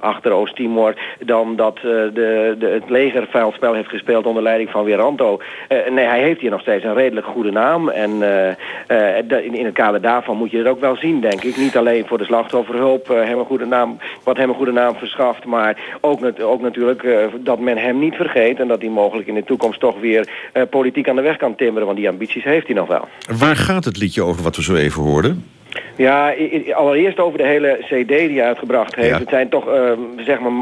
S17: achter Oost-Timor... dan dat eh, de, de, het leger vuil spel heeft gespeeld onder leiding van Wiranto. Eh, nee, hij heeft hier nog steeds een redelijk goede naam. En eh, eh, in, in het kader daarvan moet je het ook wel zien, denk ik. Niet alleen voor de slachtofferhulp eh, hem goede naam, wat hem een goede naam verschaft... maar ook, ook natuurlijk eh, dat men hem niet vergeet... en dat hij mogelijk in de toekomst toch weer eh, politiek aan de weg kan timmeren... want die ambities heeft hij nog wel.
S2: Waar gaat het liedje over wat we zo even hoorden?
S17: Ja, allereerst over de hele cd die hij uitgebracht heeft. Het zijn toch, eh, zeg maar,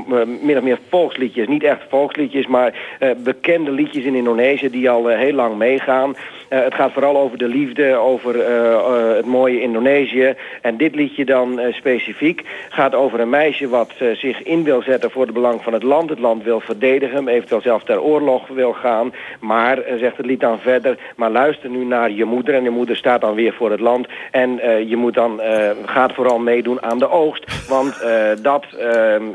S17: min of meer volksliedjes. Niet echt volksliedjes, maar eh, bekende liedjes in Indonesië die al eh, heel lang meegaan. Eh, het gaat vooral over de liefde, over eh, eh, het mooie Indonesië. En dit liedje dan specifiek gaat over een meisje wat zich in wil zetten voor het belang van het land. Het land wil verdedigen, eventueel zelfs ter oorlog wil gaan. Maar, zegt het lied dan verder, maar luister nu naar je moeder. En je moeder staat dan weer voor het land. En je moet dan, gaat vooral meedoen aan de oogst. Want dat ehm,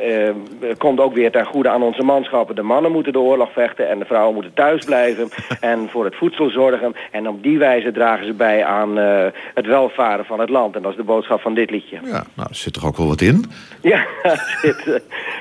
S17: eh, komt ook weer ten goede aan onze manschappen. De mannen moeten de oorlog vechten en de vrouwen moeten thuis blijven. en voor het voedsel zorgen. En op die wijze dragen ze bij aan eh, het welvaren van het land. En dat is de boodschap van dit liedje.
S2: Ja, nou, er zit toch ook wel wat in?
S17: Ja, er zit, eh,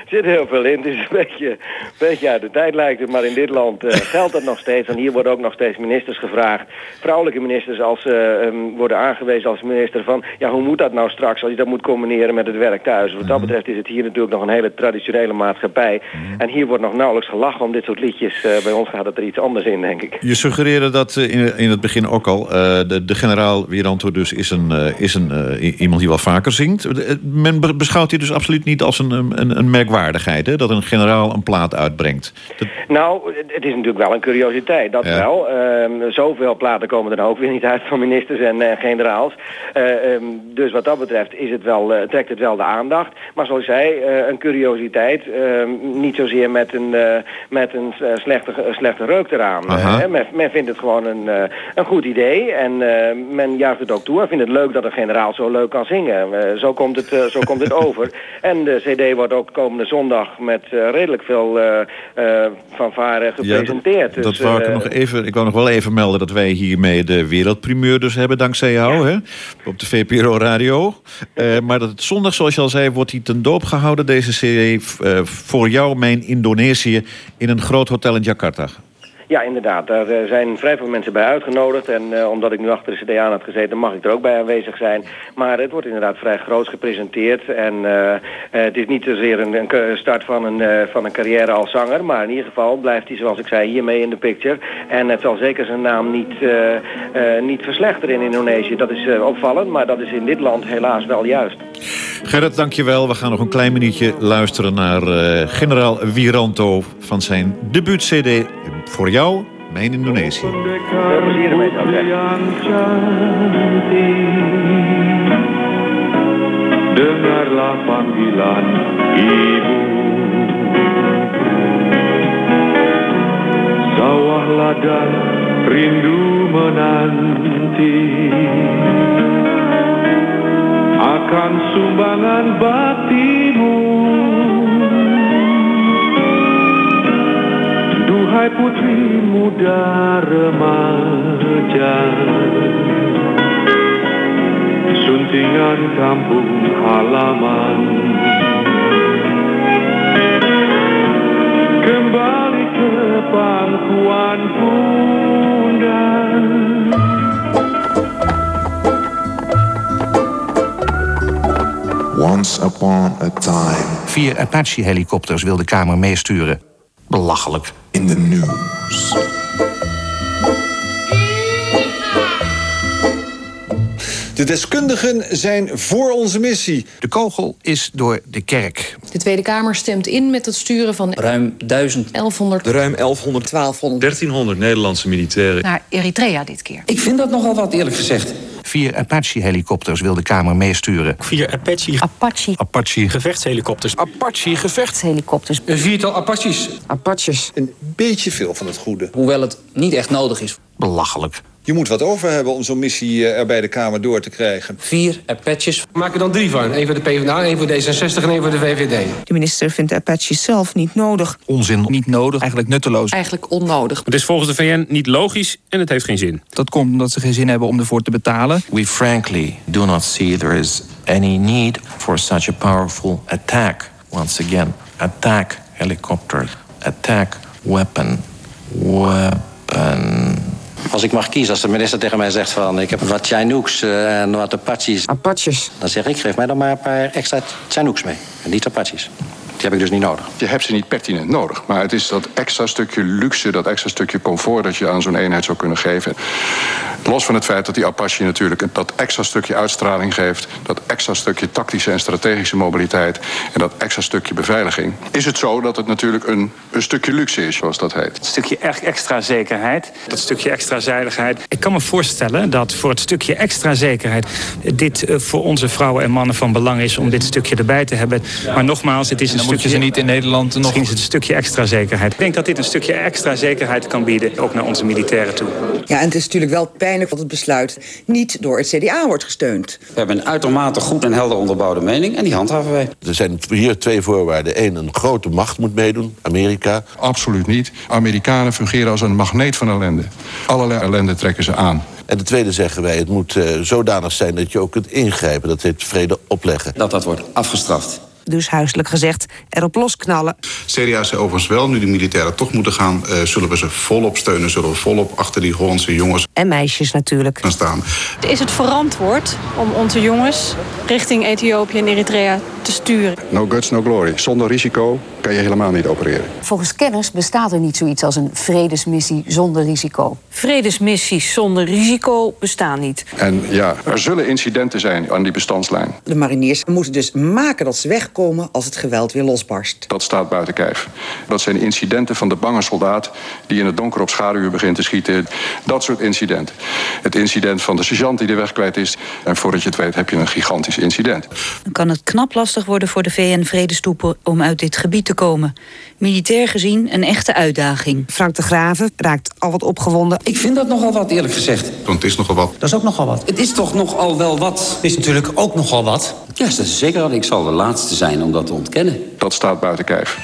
S17: zit heel veel in. Het is een beetje, een beetje uit de tijd lijkt het. Maar in dit land eh, geldt dat nog steeds. En hier worden ook nog steeds ministers gevraagd. Vrouwelijke ministers als ze ehm, worden aangewezen als minister van... ja, hoe moet dat nou straks als je dat moet combineren met het werk thuis? Wat dat betreft is het hier natuurlijk nog een hele traditionele maatschappij. En hier wordt nog nauwelijks gelachen om dit soort liedjes. Eh, bij ons gaat het er iets anders in, denk ik.
S2: Je suggereerde dat eh, in, in het begin ook al. eh, de, de generaal Wiranto dus is, een, eh, is een, eh, iemand die wel vaker zingt. Eh, Men be- beschouwt hij dus absoluut niet als een, een, een merkwaardigheid. Hè? Dat een generaal een plaat uitbrengt. Dat,
S17: Nou, het- is natuurlijk wel een curiositeit, dat
S2: Ja.
S17: wel. Ehm, zoveel platen komen er nou ook weer niet uit van ministers en eh, generaals. Eh, ehm, dus wat dat betreft is het wel, eh, trekt het wel de aandacht. Maar zoals ik zei, eh, een curiositeit. ehm, niet zozeer met een, eh, met een eh, slechte, slechte reuk eraan. Eh, men, men vindt het gewoon een, eh, een goed idee. En eh, men juicht het ook toe. En vindt het leuk dat een generaal zo leuk kan zingen. Eh, zo, komt het, eh, zo komt het over. En de cd wordt ook komende zondag met eh, redelijk veel eh eh fanfare gepresenteerd.
S2: dat
S17: dus,
S2: wou ik
S17: eh,
S2: nog even. Ik wou nog wel even melden dat wij hiermee de wereldprimeur dus hebben, dankzij jou, hè? Op de VPRO Radio. Eh, maar dat het zondag, zoals je al zei, wordt hij ten doop gehouden, deze CD, eh, voor jou, mijn Indonesië, in een groot hotel in Jakarta.
S17: Ja, inderdaad. Daar eh, zijn vrij veel mensen bij uitgenodigd. En eh, omdat ik nu achter de CD aan had gezeten, mag ik er ook bij aanwezig zijn. Maar het wordt inderdaad vrij groot gepresenteerd. En eh, het is niet zozeer een, een start van een, van een carrière als zanger. Maar in ieder geval blijft hij, zoals ik zei, hiermee in de picture. En het zal zeker zijn naam niet, niet verslechteren in Indonesië. Dat is opvallend, maar dat is in dit land helaas wel juist.
S2: Gerrit, dankjewel. We gaan nog een klein minuutje luisteren naar eh, generaal Wiranto van zijn debuut-CD voor jou, mijn Indonesië.
S16: Rindu menanti Akan sumbangan baktimu Duhai putri muda remaja. Suntingan kampung halaman. Kembali ke pangkuan bunda
S19: Once upon a time.
S20: Vier Apache-helikopters wil de Kamer meesturen. Belachelijk.
S19: In the news.
S7: De deskundigen zijn voor onze missie.
S20: De kogel is door de kerk.
S21: De Tweede Kamer stemt in met het sturen van
S22: ruim 1100.
S7: Ruim 1100.
S21: 1200.
S23: 1300 Nederlandse militairen.
S21: Naar Eritrea dit keer.
S5: Ik vind dat nogal wat, eerlijk gezegd.
S20: Vier Apache-helikopters wil de Kamer meesturen.
S24: Vier Apache.
S21: Apache.
S20: Apache.
S24: Gevechtshelikopters.
S7: Apache
S21: gevechtshelikopters.
S5: Een viertal Apaches.
S21: Apaches.
S7: Een beetje veel van het goede.
S22: Hoewel het niet echt nodig is.
S20: Belachelijk.
S7: Je moet wat over hebben om zo'n missie er bij de Kamer door te krijgen.
S22: Vier Apaches.
S25: We maken er dan drie van. Eén voor de PvdA, één voor D66 en één voor de VVD.
S26: De minister vindt de Apaches zelf niet nodig.
S20: Onzin.
S27: Niet nodig. Eigenlijk nutteloos.
S21: Eigenlijk onnodig.
S28: Het is volgens de VN niet logisch en het heeft geen zin.
S27: Dat komt omdat ze geen zin hebben om ervoor te betalen.
S29: We frankly do not see there is any need for such a powerful attack. Once again, attack helicopter, attack weapon, weapon.
S30: Als ik mag kiezen, als de minister tegen mij zegt van... ik heb wat Chinooks uh, en wat Apaches...
S21: Apaches.
S30: Dan zeg ik, geef mij dan maar een paar extra Chinooks mee. En niet Apaches. Die heb ik dus niet nodig.
S31: Je hebt ze niet pertinent nodig. Maar het is dat extra stukje luxe, dat extra stukje comfort... dat je aan zo'n eenheid zou kunnen geven. Los van het feit dat die Apache natuurlijk dat extra stukje uitstraling geeft... dat extra stukje tactische en strategische mobiliteit... en dat extra stukje beveiliging... is het zo dat het natuurlijk een, een stukje luxe is, zoals dat heet.
S32: Een stukje extra zekerheid, dat stukje extra veiligheid. Ik kan me voorstellen dat voor het stukje extra zekerheid... dit voor onze vrouwen en mannen van belang is om dit stukje erbij te hebben. Maar nogmaals, het is een
S27: moet je ze niet in Nederland nog...
S32: Misschien is het een stukje extra zekerheid. Ik denk dat dit een stukje extra zekerheid kan bieden, ook naar onze militairen toe.
S33: Ja, en het is natuurlijk wel pijnlijk dat het besluit niet door het CDA wordt gesteund.
S5: We hebben een uitermate goed en helder onderbouwde mening en die handhaven wij.
S34: Er zijn hier twee voorwaarden. Eén, een grote macht moet meedoen, Amerika.
S31: Absoluut niet. Amerikanen fungeren als een magneet van ellende. Allerlei ellende trekken ze aan.
S34: En de tweede zeggen wij, het moet uh, zodanig zijn dat je ook kunt ingrijpen. Dat heet vrede opleggen.
S5: Dat dat wordt afgestraft.
S26: Dus huiselijk gezegd, erop losknallen.
S31: CDA zei overigens wel, nu de militairen toch moeten gaan... Uh, zullen we ze volop steunen, zullen we volop achter die Hollandse jongens...
S26: En meisjes natuurlijk.
S31: ...gaan staan.
S35: Is het verantwoord om onze jongens richting Ethiopië en Eritrea te sturen?
S31: No guts, no glory. Zonder risico kan je helemaal niet opereren.
S21: Volgens kennis bestaat er niet zoiets als een vredesmissie zonder risico.
S26: Vredesmissies zonder risico bestaan niet.
S31: En ja, er zullen incidenten zijn aan die bestandslijn.
S33: De mariniers moeten dus maken dat ze wegkomen als het geweld weer losbarst.
S31: Dat staat buiten kijf. Dat zijn incidenten van de bange soldaat die in het donker op schaduw begint te schieten. Dat soort incidenten. Het incident van de sergeant die de weg kwijt is. En voordat je het weet heb je een gigantisch incident.
S26: Dan kan het knap lastig worden voor de VN-vredestoepen om uit dit gebied te komen. Militair gezien een echte uitdaging. Frank de Graven raakt al wat opgewonden.
S5: Ik vind dat nogal wat, eerlijk gezegd.
S31: Want het is nogal wat.
S5: Dat is ook nogal wat. Het is toch nogal wel wat.
S27: Het is natuurlijk ook nogal wat.
S5: Ja, is zeker. Ik zal de laatste zijn om dat te ontkennen.
S31: Dat staat buiten kijf.